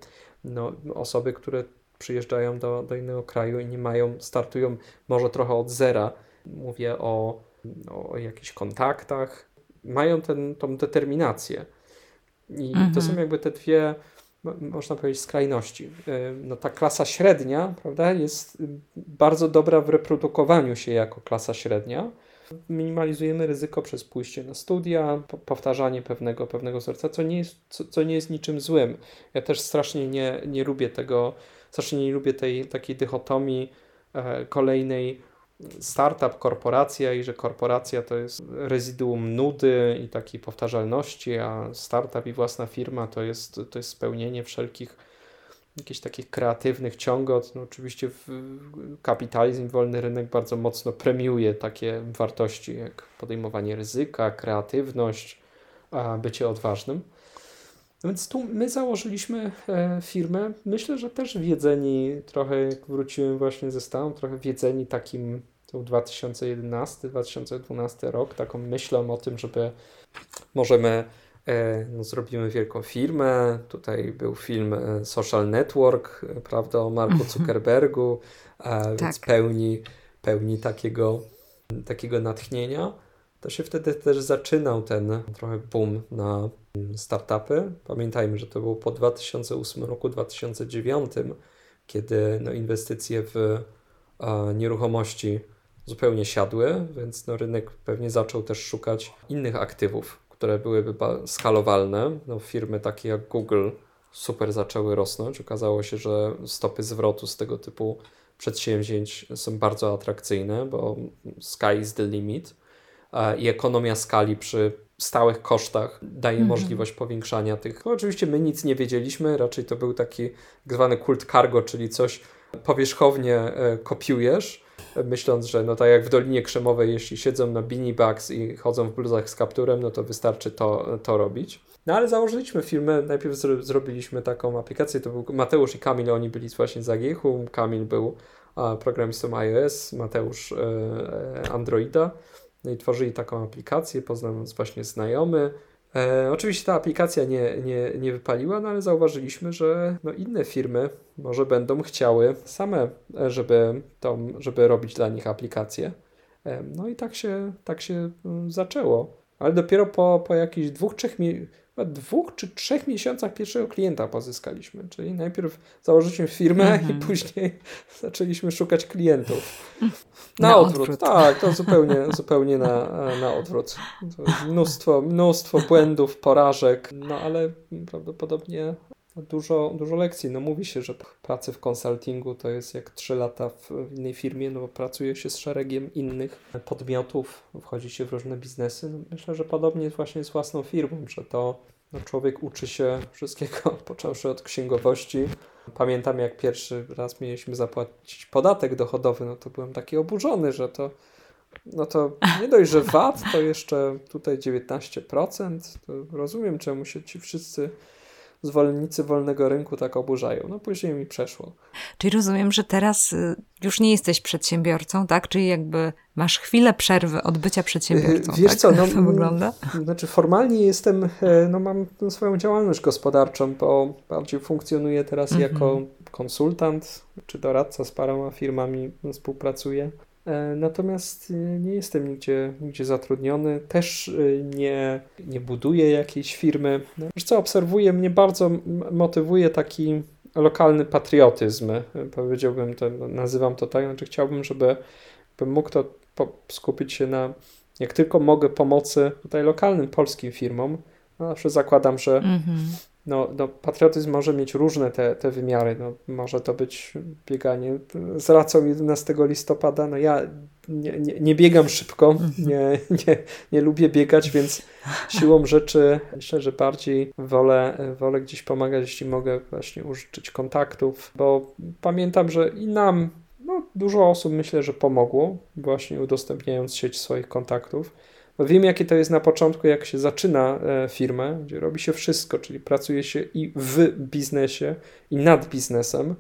No, osoby, które przyjeżdżają do, do innego kraju i nie mają, startują może trochę od zera. Mówię o, o jakichś kontaktach, mają ten, tą determinację. I mhm. to są jakby te dwie, można powiedzieć, skrajności. E, no, ta klasa średnia prawda, jest bardzo dobra w reprodukowaniu się jako klasa średnia. Minimalizujemy ryzyko przez pójście na studia, powtarzanie pewnego, pewnego serca, co nie, jest, co, co nie jest niczym złym. Ja też strasznie nie, nie lubię tego, strasznie nie lubię tej takiej dychotomii e, kolejnej startup, korporacja i że korporacja to jest rezyduum nudy i takiej powtarzalności, a startup i własna firma to jest, to jest spełnienie wszelkich jakichś takich kreatywnych ciągot. No oczywiście kapitalizm, wolny rynek bardzo mocno premiuje takie wartości jak podejmowanie ryzyka, kreatywność, bycie odważnym. No więc tu my założyliśmy e, firmę, myślę, że też wiedzeni, trochę jak wróciłem właśnie ze Stanów, trochę wiedzeni takim to był 2011-2012 rok, taką myślą o tym, żeby możemy, e, no, zrobimy wielką firmę. Tutaj był film e, Social Network, prawda, o Marku mhm. Zuckerbergu, tak. więc pełni, pełni takiego, takiego natchnienia. To się wtedy też zaczynał ten trochę boom na startupy. Pamiętajmy, że to było po 2008 roku, 2009, kiedy no, inwestycje w nieruchomości zupełnie siadły, więc no, rynek pewnie zaczął też szukać innych aktywów, które byłyby skalowalne. No, firmy takie jak Google super zaczęły rosnąć. Okazało się, że stopy zwrotu z tego typu przedsięwzięć są bardzo atrakcyjne, bo sky is the limit i ekonomia skali przy stałych kosztach daje mm -hmm. możliwość powiększania tych. No, oczywiście my nic nie wiedzieliśmy, raczej to był taki tak zwany kult cargo, czyli coś powierzchownie e, kopiujesz, myśląc, że no tak jak w Dolinie Krzemowej, jeśli siedzą na beanie bags i chodzą w bluzach z kapturem, no to wystarczy to, to robić. No ale założyliśmy firmę, najpierw zro zrobiliśmy taką aplikację, to był Mateusz i Kamil, oni byli właśnie z Agiechu, Kamil był a, programistą iOS, Mateusz e, e, Androida, no i tworzyli taką aplikację, poznając właśnie znajomy, E, oczywiście ta aplikacja nie, nie, nie wypaliła, no ale zauważyliśmy, że no inne firmy może będą chciały same, e, żeby, tą, żeby robić dla nich aplikacje. E, no i tak się, tak się mm, zaczęło. Ale dopiero po, po jakichś dwóch, trzech dwóch czy trzech miesiącach pierwszego klienta pozyskaliśmy. Czyli najpierw założyliśmy firmę mhm. i później zaczęliśmy szukać klientów. Na, na odwrót. odwrót. Tak, to zupełnie, zupełnie na, na odwrót. mnóstwo, mnóstwo błędów, porażek, no ale prawdopodobnie dużo, dużo lekcji. No mówi się, że pracy w konsultingu to jest jak 3 lata w innej firmie, no bo pracuje się z szeregiem innych podmiotów, wchodzi się w różne biznesy. No myślę, że podobnie właśnie z własną firmą, że to no człowiek uczy się wszystkiego, począwszy od księgowości. Pamiętam, jak pierwszy raz mieliśmy zapłacić podatek dochodowy, no to byłem taki oburzony, że to no to nie dość, że VAT, to jeszcze tutaj 19%. To rozumiem, czemu się ci wszyscy zwolennicy wolnego rynku tak oburzają. No później mi przeszło. Czyli rozumiem, że teraz y, już nie jesteś przedsiębiorcą, tak? Czyli jakby masz chwilę przerwy od bycia przedsiębiorcą. Wiesz tak? co, no, to wygląda? Znaczy formalnie jestem, e, no mam swoją działalność gospodarczą, bo bardziej funkcjonuję teraz mhm. jako konsultant czy doradca z paroma firmami współpracuję. E, natomiast e, nie jestem nigdzie, nigdzie zatrudniony, też e, nie, nie buduję jakiejś firmy. No, wiesz co, obserwuję, mnie bardzo motywuje taki lokalny patriotyzm, powiedziałbym, to, nazywam to tak, znaczy chciałbym, żeby bym mógł to skupić się na, jak tylko mogę, pomocy tutaj lokalnym polskim firmom. No, zawsze zakładam, że mm -hmm no, no, patriotyzm może mieć różne te, te wymiary. No, może to być bieganie z racą 11 listopada. No ja nie, nie, nie biegam szybko, mhm. nie, nie, nie lubię biegać, więc siłą rzeczy myślę, że bardziej wolę, wolę gdzieś pomagać, jeśli mogę właśnie użyczyć kontaktów, bo pamiętam, że i nam no, dużo osób myślę, że pomogło, właśnie udostępniając sieć swoich kontaktów. Bo wiem, jakie to jest na początku, jak się zaczyna e, firmę, gdzie robi się wszystko, czyli pracuje się i w biznesie, i nad biznesem.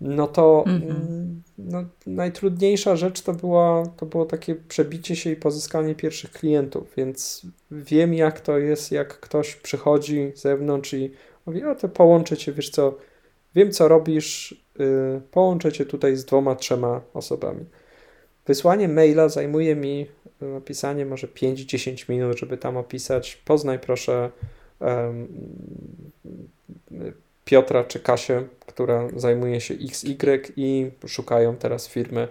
No to mm -hmm. no, najtrudniejsza rzecz to, była, to było takie przebicie się i pozyskanie pierwszych klientów, więc wiem, jak to jest, jak ktoś przychodzi z zewnątrz i mówi: O, to połączę cię, wiesz co, wiem, co robisz, yy, połączę cię tutaj z dwoma, trzema osobami. Wysłanie maila zajmuje mi napisanie może 5-10 minut, żeby tam opisać. Poznaj proszę um, Piotra czy Kasię, która zajmuje się XY i szukają teraz firmy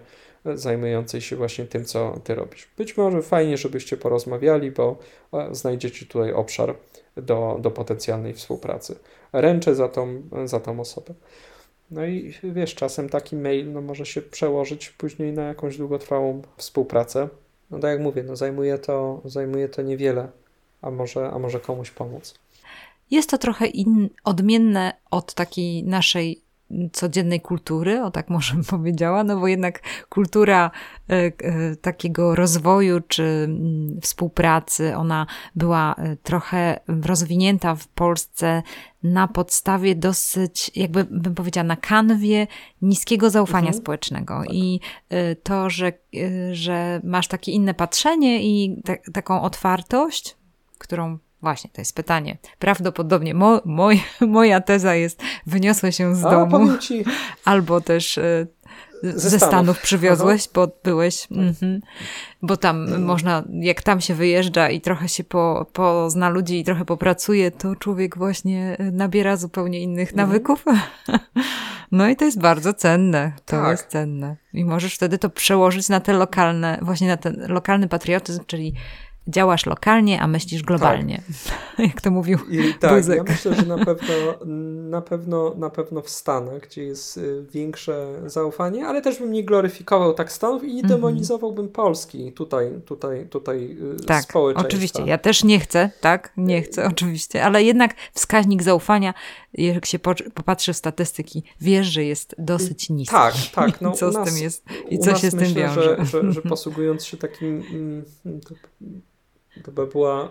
zajmującej się właśnie tym, co ty robisz. Być może fajnie, żebyście porozmawiali, bo e, znajdziecie tutaj obszar do, do potencjalnej współpracy. Ręczę za tą, za tą osobę. No i wiesz, czasem taki mail no, może się przełożyć później na jakąś długotrwałą współpracę. No tak jak mówię, no zajmuje, to, zajmuje to niewiele, a może, a może komuś pomóc. Jest to trochę in, odmienne od takiej naszej codziennej kultury, o tak może bym powiedziała, no bo jednak kultura e, e, takiego rozwoju czy mm, współpracy, ona była e, trochę rozwinięta w Polsce na podstawie dosyć, jakby bym powiedziała, na kanwie niskiego zaufania mhm. społecznego. Tak. I to, że, że masz takie inne patrzenie i taką otwartość, którą Właśnie, to jest pytanie. Prawdopodobnie mo, moj, moja teza jest, wyniosłe się z A, domu, albo też y, ze, ze Stanów. Stanów przywiozłeś, Aha. bo byłeś, tak. mm-hmm, bo tam mm. można, jak tam się wyjeżdża i trochę się po, pozna ludzi i trochę popracuje, to człowiek właśnie nabiera zupełnie innych mm. nawyków. No i to jest bardzo cenne. To tak. jest cenne. I możesz wtedy to przełożyć na te lokalne, właśnie na ten lokalny patriotyzm, czyli działasz lokalnie, a myślisz globalnie. Tak. Jak to mówił I, Tak, Buzek. ja myślę, że na pewno, na, pewno, na pewno w Stanach, gdzie jest y, większe zaufanie, ale też bym nie gloryfikował tak Stanów i nie mhm. demonizowałbym Polski tutaj, tutaj, tutaj y, tak, społeczeństwa. oczywiście. Ja też nie chcę, tak? Nie chcę, oczywiście, ale jednak wskaźnik zaufania, jak się popatrzy w statystyki, wiesz, że jest dosyć niski. Tak, tak. No, co z tym jest i co się z tym wiąże. Że, że, że posługując się takim mm, to by była,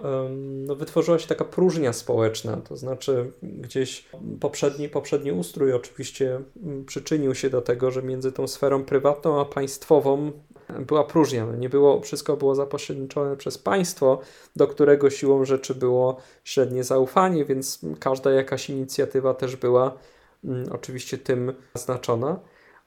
no wytworzyła się taka próżnia społeczna, to znaczy gdzieś poprzedni, poprzedni ustrój oczywiście mm, przyczynił się do tego, że między tą sferą prywatną a państwową była próżnia. No nie było, wszystko było zapośredniczone przez państwo, do którego siłą rzeczy było średnie zaufanie, więc każda jakaś inicjatywa też była mm, oczywiście tym znaczona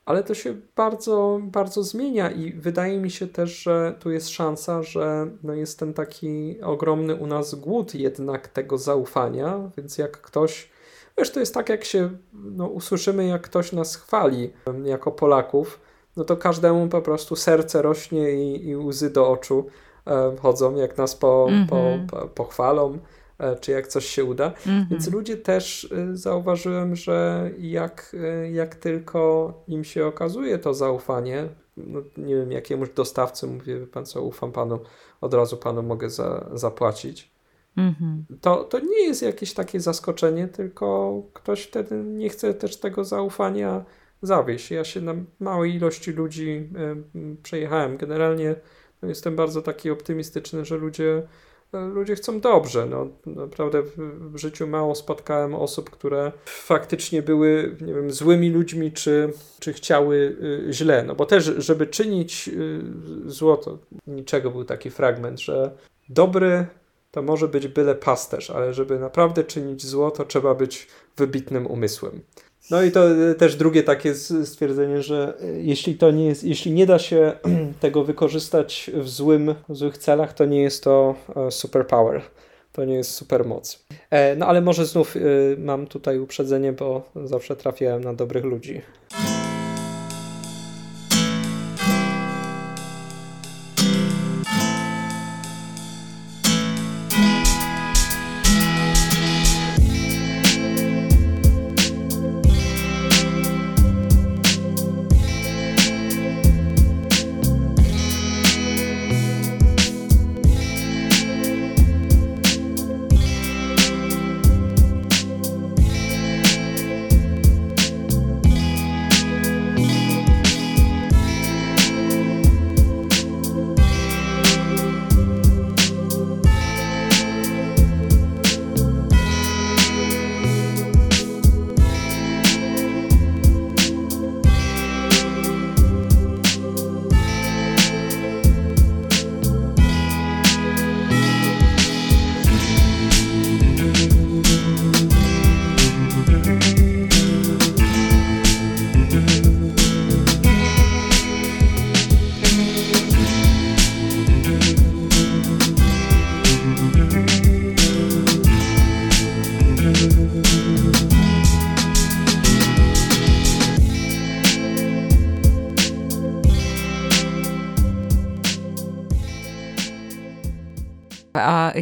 ale to się bardzo, bardzo zmienia i wydaje mi się też, że tu jest szansa, że no jest ten taki ogromny u nas głód jednak tego zaufania, więc jak ktoś, wiesz, to jest tak jak się no, usłyszymy, jak ktoś nas chwali jako Polaków, no to każdemu po prostu serce rośnie i, i łzy do oczu e, chodzą, jak nas po, mm -hmm. po, mhm. po, pochwalą. E, czy jak coś się uda. -hmm. Więc ludzie też y, zauważyłem, że jak, y, jak tylko im się okazuje to zaufanie, no, nie wiem, jakiemuś dostawcy mówię, pan co, ufam panu, od razu panu mogę za, zapłacić. -hmm. To, to nie jest jakieś takie zaskoczenie, tylko ktoś wtedy nie chce też tego zaufania zawieść. Ja się na małej ilości ludzi y, przejechałem. Generalnie no, jestem bardzo taki optymistyczny, że ludzie ludzie chcą dobrze. No, naprawdę w, życiu mało spotkałem osób, które faktycznie były, nie wiem, złymi ludźmi, czy, czy chciały y, źle. No bo też, żeby czynić y, złoto, niczego był taki fragment, że dobry to może być byle pasterz, ale żeby naprawdę czynić zło, to trzeba być wybitnym umysłem. No i to y, też drugie takie stwierdzenie, że y, jeśli to nie jest, jeśli nie da się tego wykorzystać w złym, w złych celach, to nie jest to e, superpower. To nie jest supermoc. E, no ale może znów y, mam tutaj uprzedzenie, bo zawsze trafiałem na dobrych ludzi.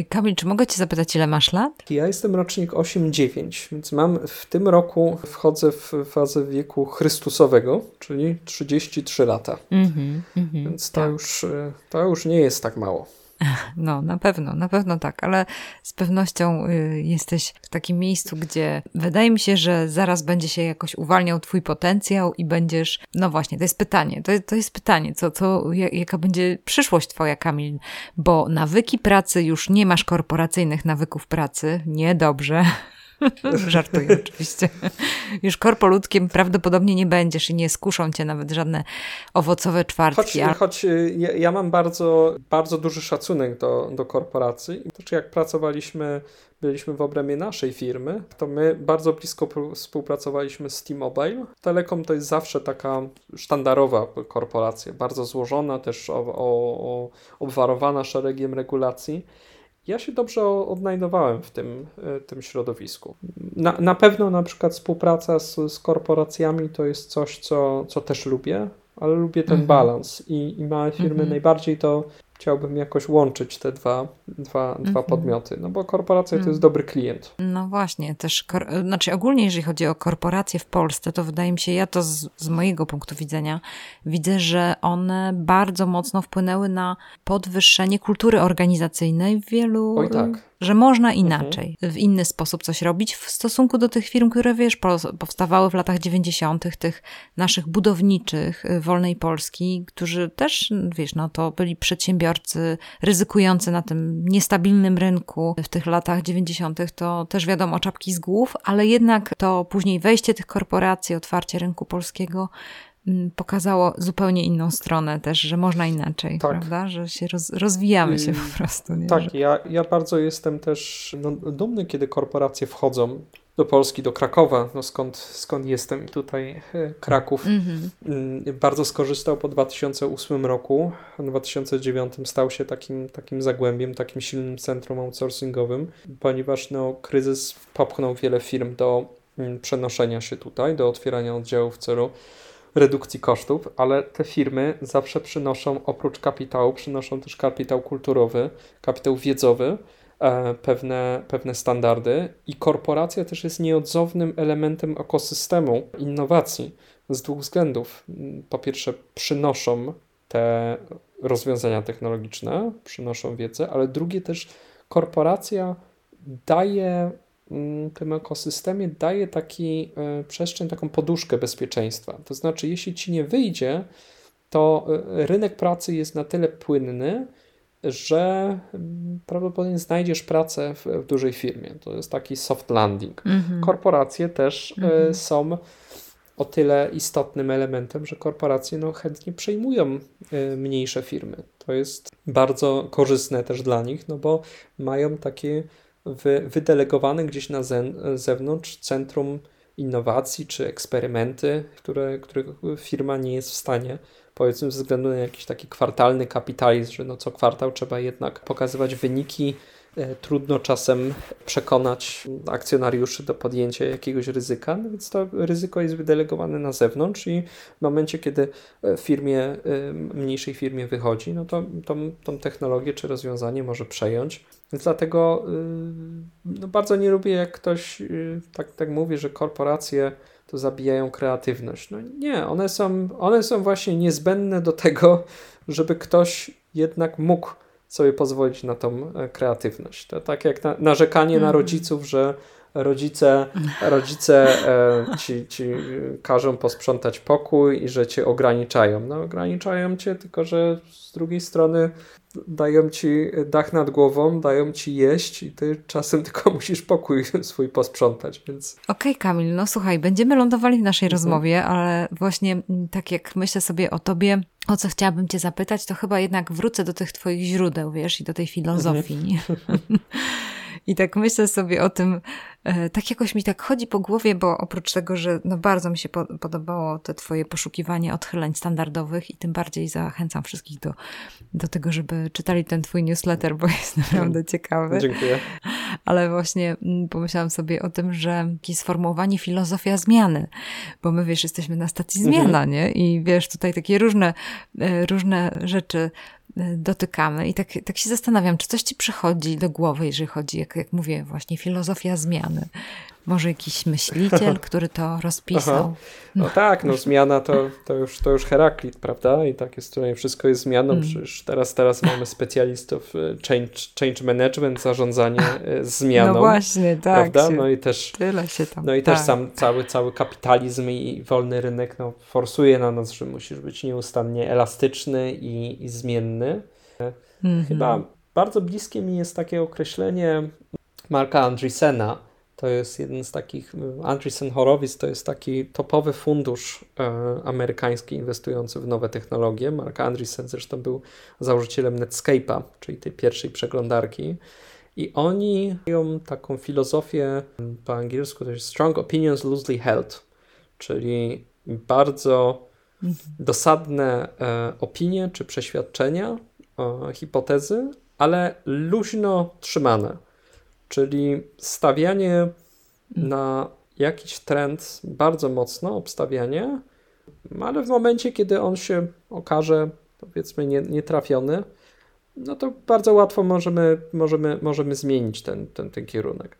Kamil, czy mogę Cię zapytać, ile masz lat? Ja jestem rocznik 8-9, więc mam w tym roku wchodzę w fazę wieku Chrystusowego, czyli 33 lata. Mm -hmm, mm -hmm, więc to, tak. już, to już nie jest tak mało. No, na pewno, na pewno tak, ale z pewnością y, jesteś w takim miejscu, gdzie wydaje mi się, że zaraz będzie się jakoś uwalniał twój potencjał i będziesz, no właśnie, to jest pytanie, to, to jest pytanie, co, co, jaka będzie przyszłość twoja, Kamil, bo nawyki pracy, już nie masz korporacyjnych nawyków pracy, niedobrze. Żartuję oczywiście. Już korpoludkiem prawdopodobnie nie będziesz i nie skuszą cię nawet żadne owocowe czwartki. Choć, choć y, ja, ja, mam bardzo, bardzo duży szacunek do, do korporacji. Znaczy jak pracowaliśmy, byliśmy w obrębie naszej firmy, to my bardzo blisko współpracowaliśmy z T-Mobile. Telekom to jest zawsze taka sztandarowa korporacja, bardzo złożona, też o, o, o, obwarowana szeregiem regulacji ja się dobrze odnajdowałem w tym, e, tym środowisku. Na, na pewno na przykład współpraca z, z korporacjami to jest coś, co, co też lubię, ale lubię ten mhm. balans i, i małe firmy mhm. najbardziej to chciałbym jakoś łączyć te dwa, dwa, mm -hmm. dwa podmioty, no bo korporacja mm. to jest dobry klient. No właśnie, też, znaczy ogólnie jeżeli chodzi o korporacje w Polsce, to wydaje mi się, ja to z, z mojego punktu widzenia widzę, że one bardzo mocno wpłynęły na podwyższenie kultury organizacyjnej w wielu Oj, tak że można mhm. inaczej, w inny sposób coś robić w stosunku do tych firm, które wiesz, powstawały w latach 90., tych naszych budowniczych y, wolnej Polski, którzy też, wiesz, no to byli przedsiębiorcy ryzykujący na tym niestabilnym rynku w tych latach 90., to też wiadomo, czapki z głów, ale jednak to później wejście tych korporacji, otwarcie rynku polskiego Mm, pokazało zupełnie inną stronę też, że można inaczej, tak. prawda? Że się roz, rozwijamy się po prostu. Nie? Tak, ja, ja bardzo jestem też no, dumny, kiedy korporacje wchodzą do Polski, do Krakowa, no skąd, skąd jestem i tutaj e, Kraków mm -hmm. bardzo skorzystał po 2008 roku. W 2009 stał się takim, takim zagłębiem, takim silnym centrum outsourcingowym, ponieważ no, kryzys popchnął wiele firm do mm, przenoszenia się tutaj, do otwierania oddziałów w celu redukcji kosztów, ale te firmy zawsze przynoszą oprócz kapitału, przynoszą też kapitał kulturowy, kapitał wiedzowy, pewne, pewne standardy i korporacja też jest nieodzownym elementem ekosystemu innowacji z dwóch względów. Po pierwsze, przynoszą te rozwiązania technologiczne, przynoszą wiedzę, ale drugie też korporacja daje Mm, tym ekosystemie daje taki e, przestrzeń, taką poduszkę bezpieczeństwa. To znaczy, jeśli ci nie wyjdzie, to e, rynek pracy jest na tyle płynny że mm, prawdopodobnie znajdziesz pracę w, w dużej firmie. To jest taki soft landing. Mhm. Korporacje też e, mhm. są o tyle istotnym elementem, że korporacje no, chętnie przejmują e, mniejsze firmy. To jest bardzo korzystne też dla nich, no bo mają takie wy, wydelegowane gdzieś na zewnątrz centrum innowacji czy eksperymenty, które, których firma nie jest w stanie powiedzmy ze względu na jakiś taki kwartalny kapitalizm, że no co kwartał trzeba jednak pokazywać wyniki E, trudno czasem przekonać akcjonariuszy do podjęcia jakiegoś ryzyka, no więc to ryzyko jest wydelegowane na zewnątrz i w momencie, kiedy e, firmie, e, mniejszej firmie wychodzi, no to tą, tą technologię czy rozwiązanie może przejąć. Więc dlatego no bardzo nie lubię, jak ktoś tak, tak mówi, że korporacje to zabijają kreatywność. No nie, one są, one są właśnie niezbędne do tego, żeby ktoś jednak mógł sobie pozwolić na tą e, kreatywność. To tak jak na, narzekanie mm. na mhm. rodziców, że rodzice, rodzice e, ci, ci każą posprzątać pokój i że cię ograniczają. No ograniczają cię, tylko że z drugiej strony dają ci dach nad głową, dają ci jeść i ty czasem tylko musisz pokój swój posprzątać, więc... Okej okay, Kamil, no słuchaj, będziemy lądowali w naszej mhm. rozmowie, ale właśnie mm, tak jak myślę sobie o tobie, o co chciałabym cię zapytać, to chyba jednak wrócę do tych twoich źródeł, wiesz, i do tej filozofii. Mhm. I tak myślę sobie o tym, e, tak jakoś mi tak chodzi po głowie, bo oprócz tego, że no bardzo mi się podobało te twoje poszukiwanie odchyleń standardowych i tym bardziej zachęcam wszystkich do, do tego, żeby czytali ten twój newsletter, bo jest naprawdę ciekawy. Dziękuję. Ale właśnie mm, pomyślałam sobie o tym, że jakieś sformułowanie filozofia zmiany, bo my wiesz, jesteśmy na stacji zmiana, mhm. nie? I wiesz, tutaj takie różne, e, różne rzeczy dotykamy. I tak, tak się zastanawiam, czy coś ci przychodzi do głowy, jeżeli chodzi, jak, jak mówię, właśnie filozofia zmiany. Może jakiś myśliciel, który to rozpisał. No, no tak, no zmiana to, to, już, to już Heraklit, prawda? I tak jest tutaj, wszystko jest zmianą. Mm. Przecież teraz, teraz mamy specjalistów e, change, change management, zarządzanie e, zmianą. No właśnie, tak. Prawda? No i też, tyle się tam. No i tak. też sam cały, cały kapitalizm i wolny rynek no, forsuje na nas, że musisz być nieustannie elastyczny i, i zmienny. Mm -hmm. Chyba bardzo bliskie mi jest takie określenie Marka Andreessena, to jest jeden z takich, Andreessen Horowitz to jest taki topowy fundusz e, amerykański inwestujący w nowe technologie. Mark Andreessen zresztą był założycielem Netscape'a, czyli tej pierwszej przeglądarki. I oni mają taką filozofię, po angielsku to jest strong opinions loosely held, czyli bardzo dosadne e, opinie czy przeświadczenia, e, hipotezy, ale luźno trzymane Czyli stawianie mm. na jakiś trend bardzo mocno, obstawianie, ale w momencie, kiedy on się okaże, powiedzmy, nie, nietrafiony, no to bardzo łatwo możemy, możemy, możemy zmienić ten, ten, ten kierunek.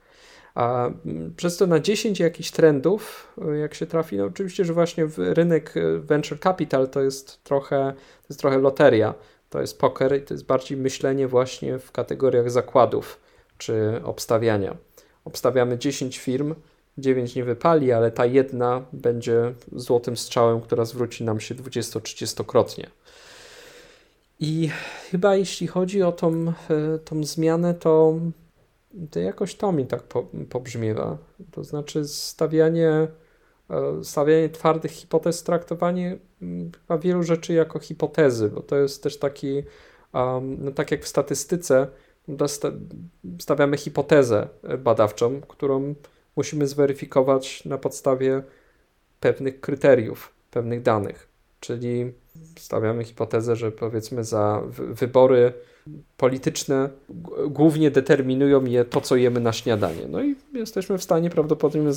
A mm, przez to na 10 jakichś trendów, jak się trafi, no oczywiście, że właśnie w rynek e, venture capital to jest trochę, to jest trochę loteria, to jest poker i to jest bardziej myślenie właśnie w kategoriach zakładów czy obstawiania. Obstawiamy 10 firm, 9 nie wypali, ale ta jedna będzie złotym strzałem, która zwróci nam się 20-30-krotnie. I chyba jeśli chodzi o tą, e, tą zmianę, to, to jakoś to mi tak po, pobrzmiewa. To znaczy stawianie, e, stawianie twardych hipotez, traktowanie mm, chyba wielu rzeczy jako hipotezy, bo to jest też taki, um, no tak jak w statystyce, stawiamy hipotezę badawczą, którą musimy zweryfikować na podstawie pewnych kryteriów, pewnych danych. Czyli stawiamy hipotezę, że powiedzmy za wybory polityczne głównie determinują je to, co jemy na śniadanie. No i jesteśmy w stanie prawdopodobnie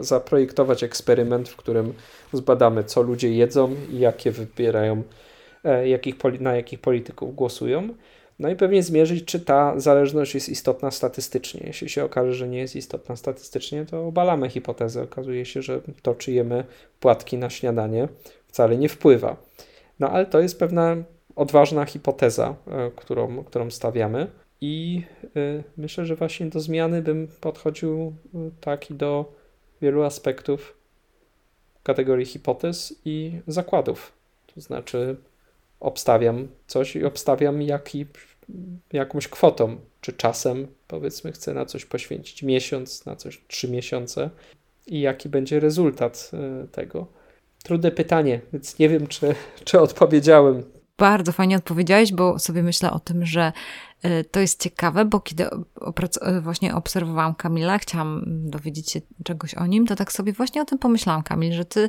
zaprojektować eksperyment, w którym zbadamy, co ludzie jedzą i jakie wybierają, e, jakich, na jakich polityków głosują. No i pewnie zmierzyć, czy ta zależność jest istotna statystycznie. Jeśli się okaże, że nie jest istotna statystycznie, to obalamy hipotezę. Okazuje się, że to, czy jemy płatki na śniadanie, wcale nie wpływa. No ale to jest pewna odważna hipoteza, e, którą, którą stawiamy. I y, myślę, że właśnie do zmiany bym podchodził y, tak i do wielu aspektów kategorii hipotez i zakładów. To znaczy, obstawiam coś i obstawiam jaki, jakąś kwotą, czy czasem, powiedzmy, chcę na coś poświęcić miesiąc, na coś trzy miesiące i jaki będzie rezultat e, tego. Trudne pytanie, więc nie wiem, czy, czy odpowiedziałem. Bardzo fajnie odpowiedziałeś, bo sobie myślę o tym, że e, to jest ciekawe, bo kiedy e, właśnie obserwowałam Kamila, chciałam dowiedzieć się czegoś o nim, to tak sobie właśnie o tym pomyślałam, Kamil, że ty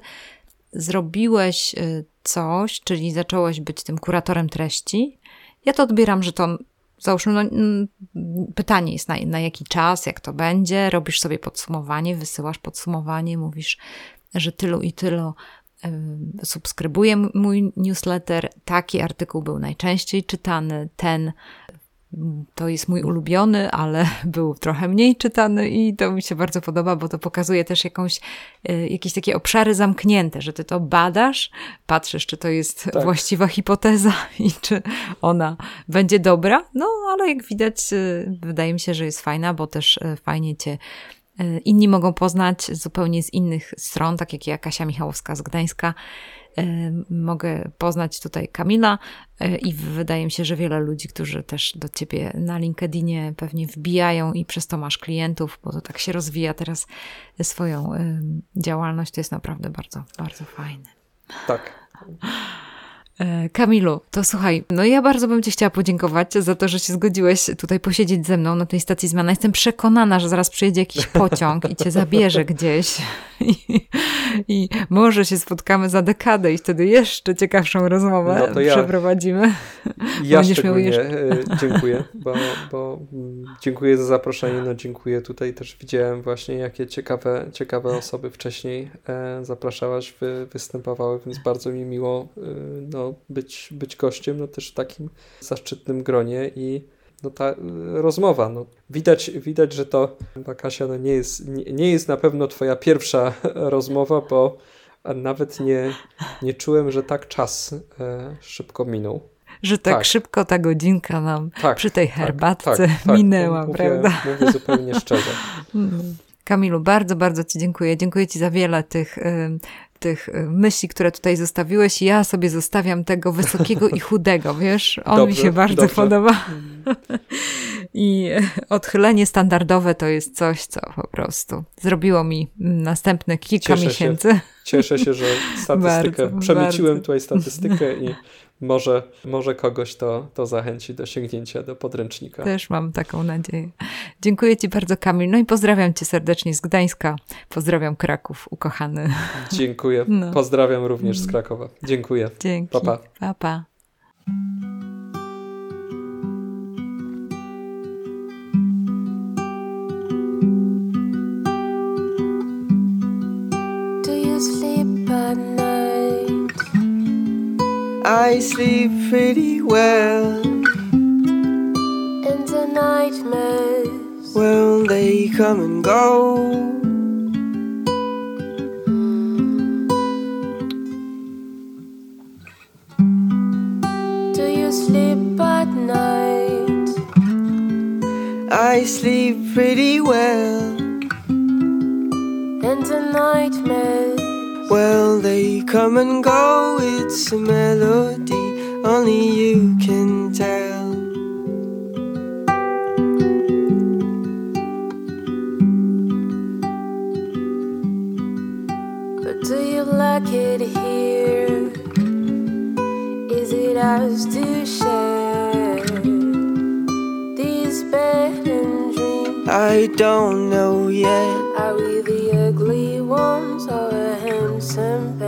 zrobiłeś coś, czyli zacząłeś być tym kuratorem treści. Ja to odbieram, że to załóżmy, no, pytanie jest na, na jaki czas, jak to będzie, robisz sobie podsumowanie, wysyłasz podsumowanie, mówisz, że tylu i tylu subskrybuje mój newsletter, taki artykuł był najczęściej czytany, ten to jest mój ulubiony, ale był trochę mniej czytany i to mi się bardzo podoba, bo to pokazuje też jakąś, e, jakieś takie obszary zamknięte, że ty to badasz, patrzysz, czy to jest tak. właściwa hipoteza i czy ona będzie dobra. No, ale jak widać, e, wydaje mi się, że jest fajna, bo też e, fajnie cię inni mogą poznać zupełnie z innych stron, tak jak ja, Kasia Michałowska z Gdańska mogę poznać tutaj Kamila e, i wydaje mi się, że wiele ludzi, którzy też do ciebie na LinkedInie pewnie wbijają i przez to masz klientów, bo to tak się rozwija teraz swoją działalność, to jest naprawdę bardzo, bardzo fajne. Tak. E, Kamilu, to słuchaj, no ja bardzo bym Ci chciała podziękować za to, że się zgodziłeś tutaj posiedzieć ze mną na tej stacji zmiana. Jestem przekonana, że zaraz przyjedzie jakiś pociąg i Cię zabierze gdzieś i, i może się spotkamy za dekadę i wtedy jeszcze ciekawszą rozmowę no ja, przeprowadzimy. Ja szczególnie jeszcze... dziękuję, bo, bo dziękuję za zaproszenie, no dziękuję. Tutaj też widziałem właśnie, jakie ciekawe, ciekawe osoby wcześniej e, zapraszałaś, wy, występowały, więc bardzo mi miło e, no, być, być gościem, no też w takim zaszczytnym gronie i no ta y, rozmowa, no widać, widać, że to Kasia no nie, jest, nie, nie jest na pewno twoja pierwsza rozmowa, bo nawet nie, nie czułem, że tak czas e, szybko minął. Że tak, tak, szybko ta godzinka nam tak, przy tej tak, herbatce tak, tak, minęła, mówię, prawda? Mówię zupełnie szczerze. Kamilu, bardzo, bardzo Ci dziękuję. Dziękuję Ci za wiele tych tych y, myśli, które tutaj zostawiłeś, ja sobie zostawiam tego wysokiego i chudego, wiesz? On dobrze, mi się bardzo dobrze. podoba. I odchylenie standardowe to jest coś, co po prostu zrobiło mi następne kilka cieszę miesięcy. Się, cieszę się, że statystykę, bardzo, przemyciłem bardzo. tutaj statystykę i może, może kogoś to, to zachęci do sięgnięcia do podręcznika. Też mam taką nadzieję. Dziękuję Ci bardzo, Kamil. No i pozdrawiam Cię serdecznie z Gdańska. Pozdrawiam Kraków, ukochany. Dziękuję. No. Pozdrawiam również z Krakowa. Dziękuję. Dzięki. Pa, pa. pa, pa. I sleep pretty well. And the nightmares, well, they come and go. Do you sleep at night? I sleep pretty well. And the nightmares well, they come and go, it's a melody only you can tell. But do you like it here? Is it ours to share? These bed and dreams? I don't know yet. Are we the ugly ones so handsome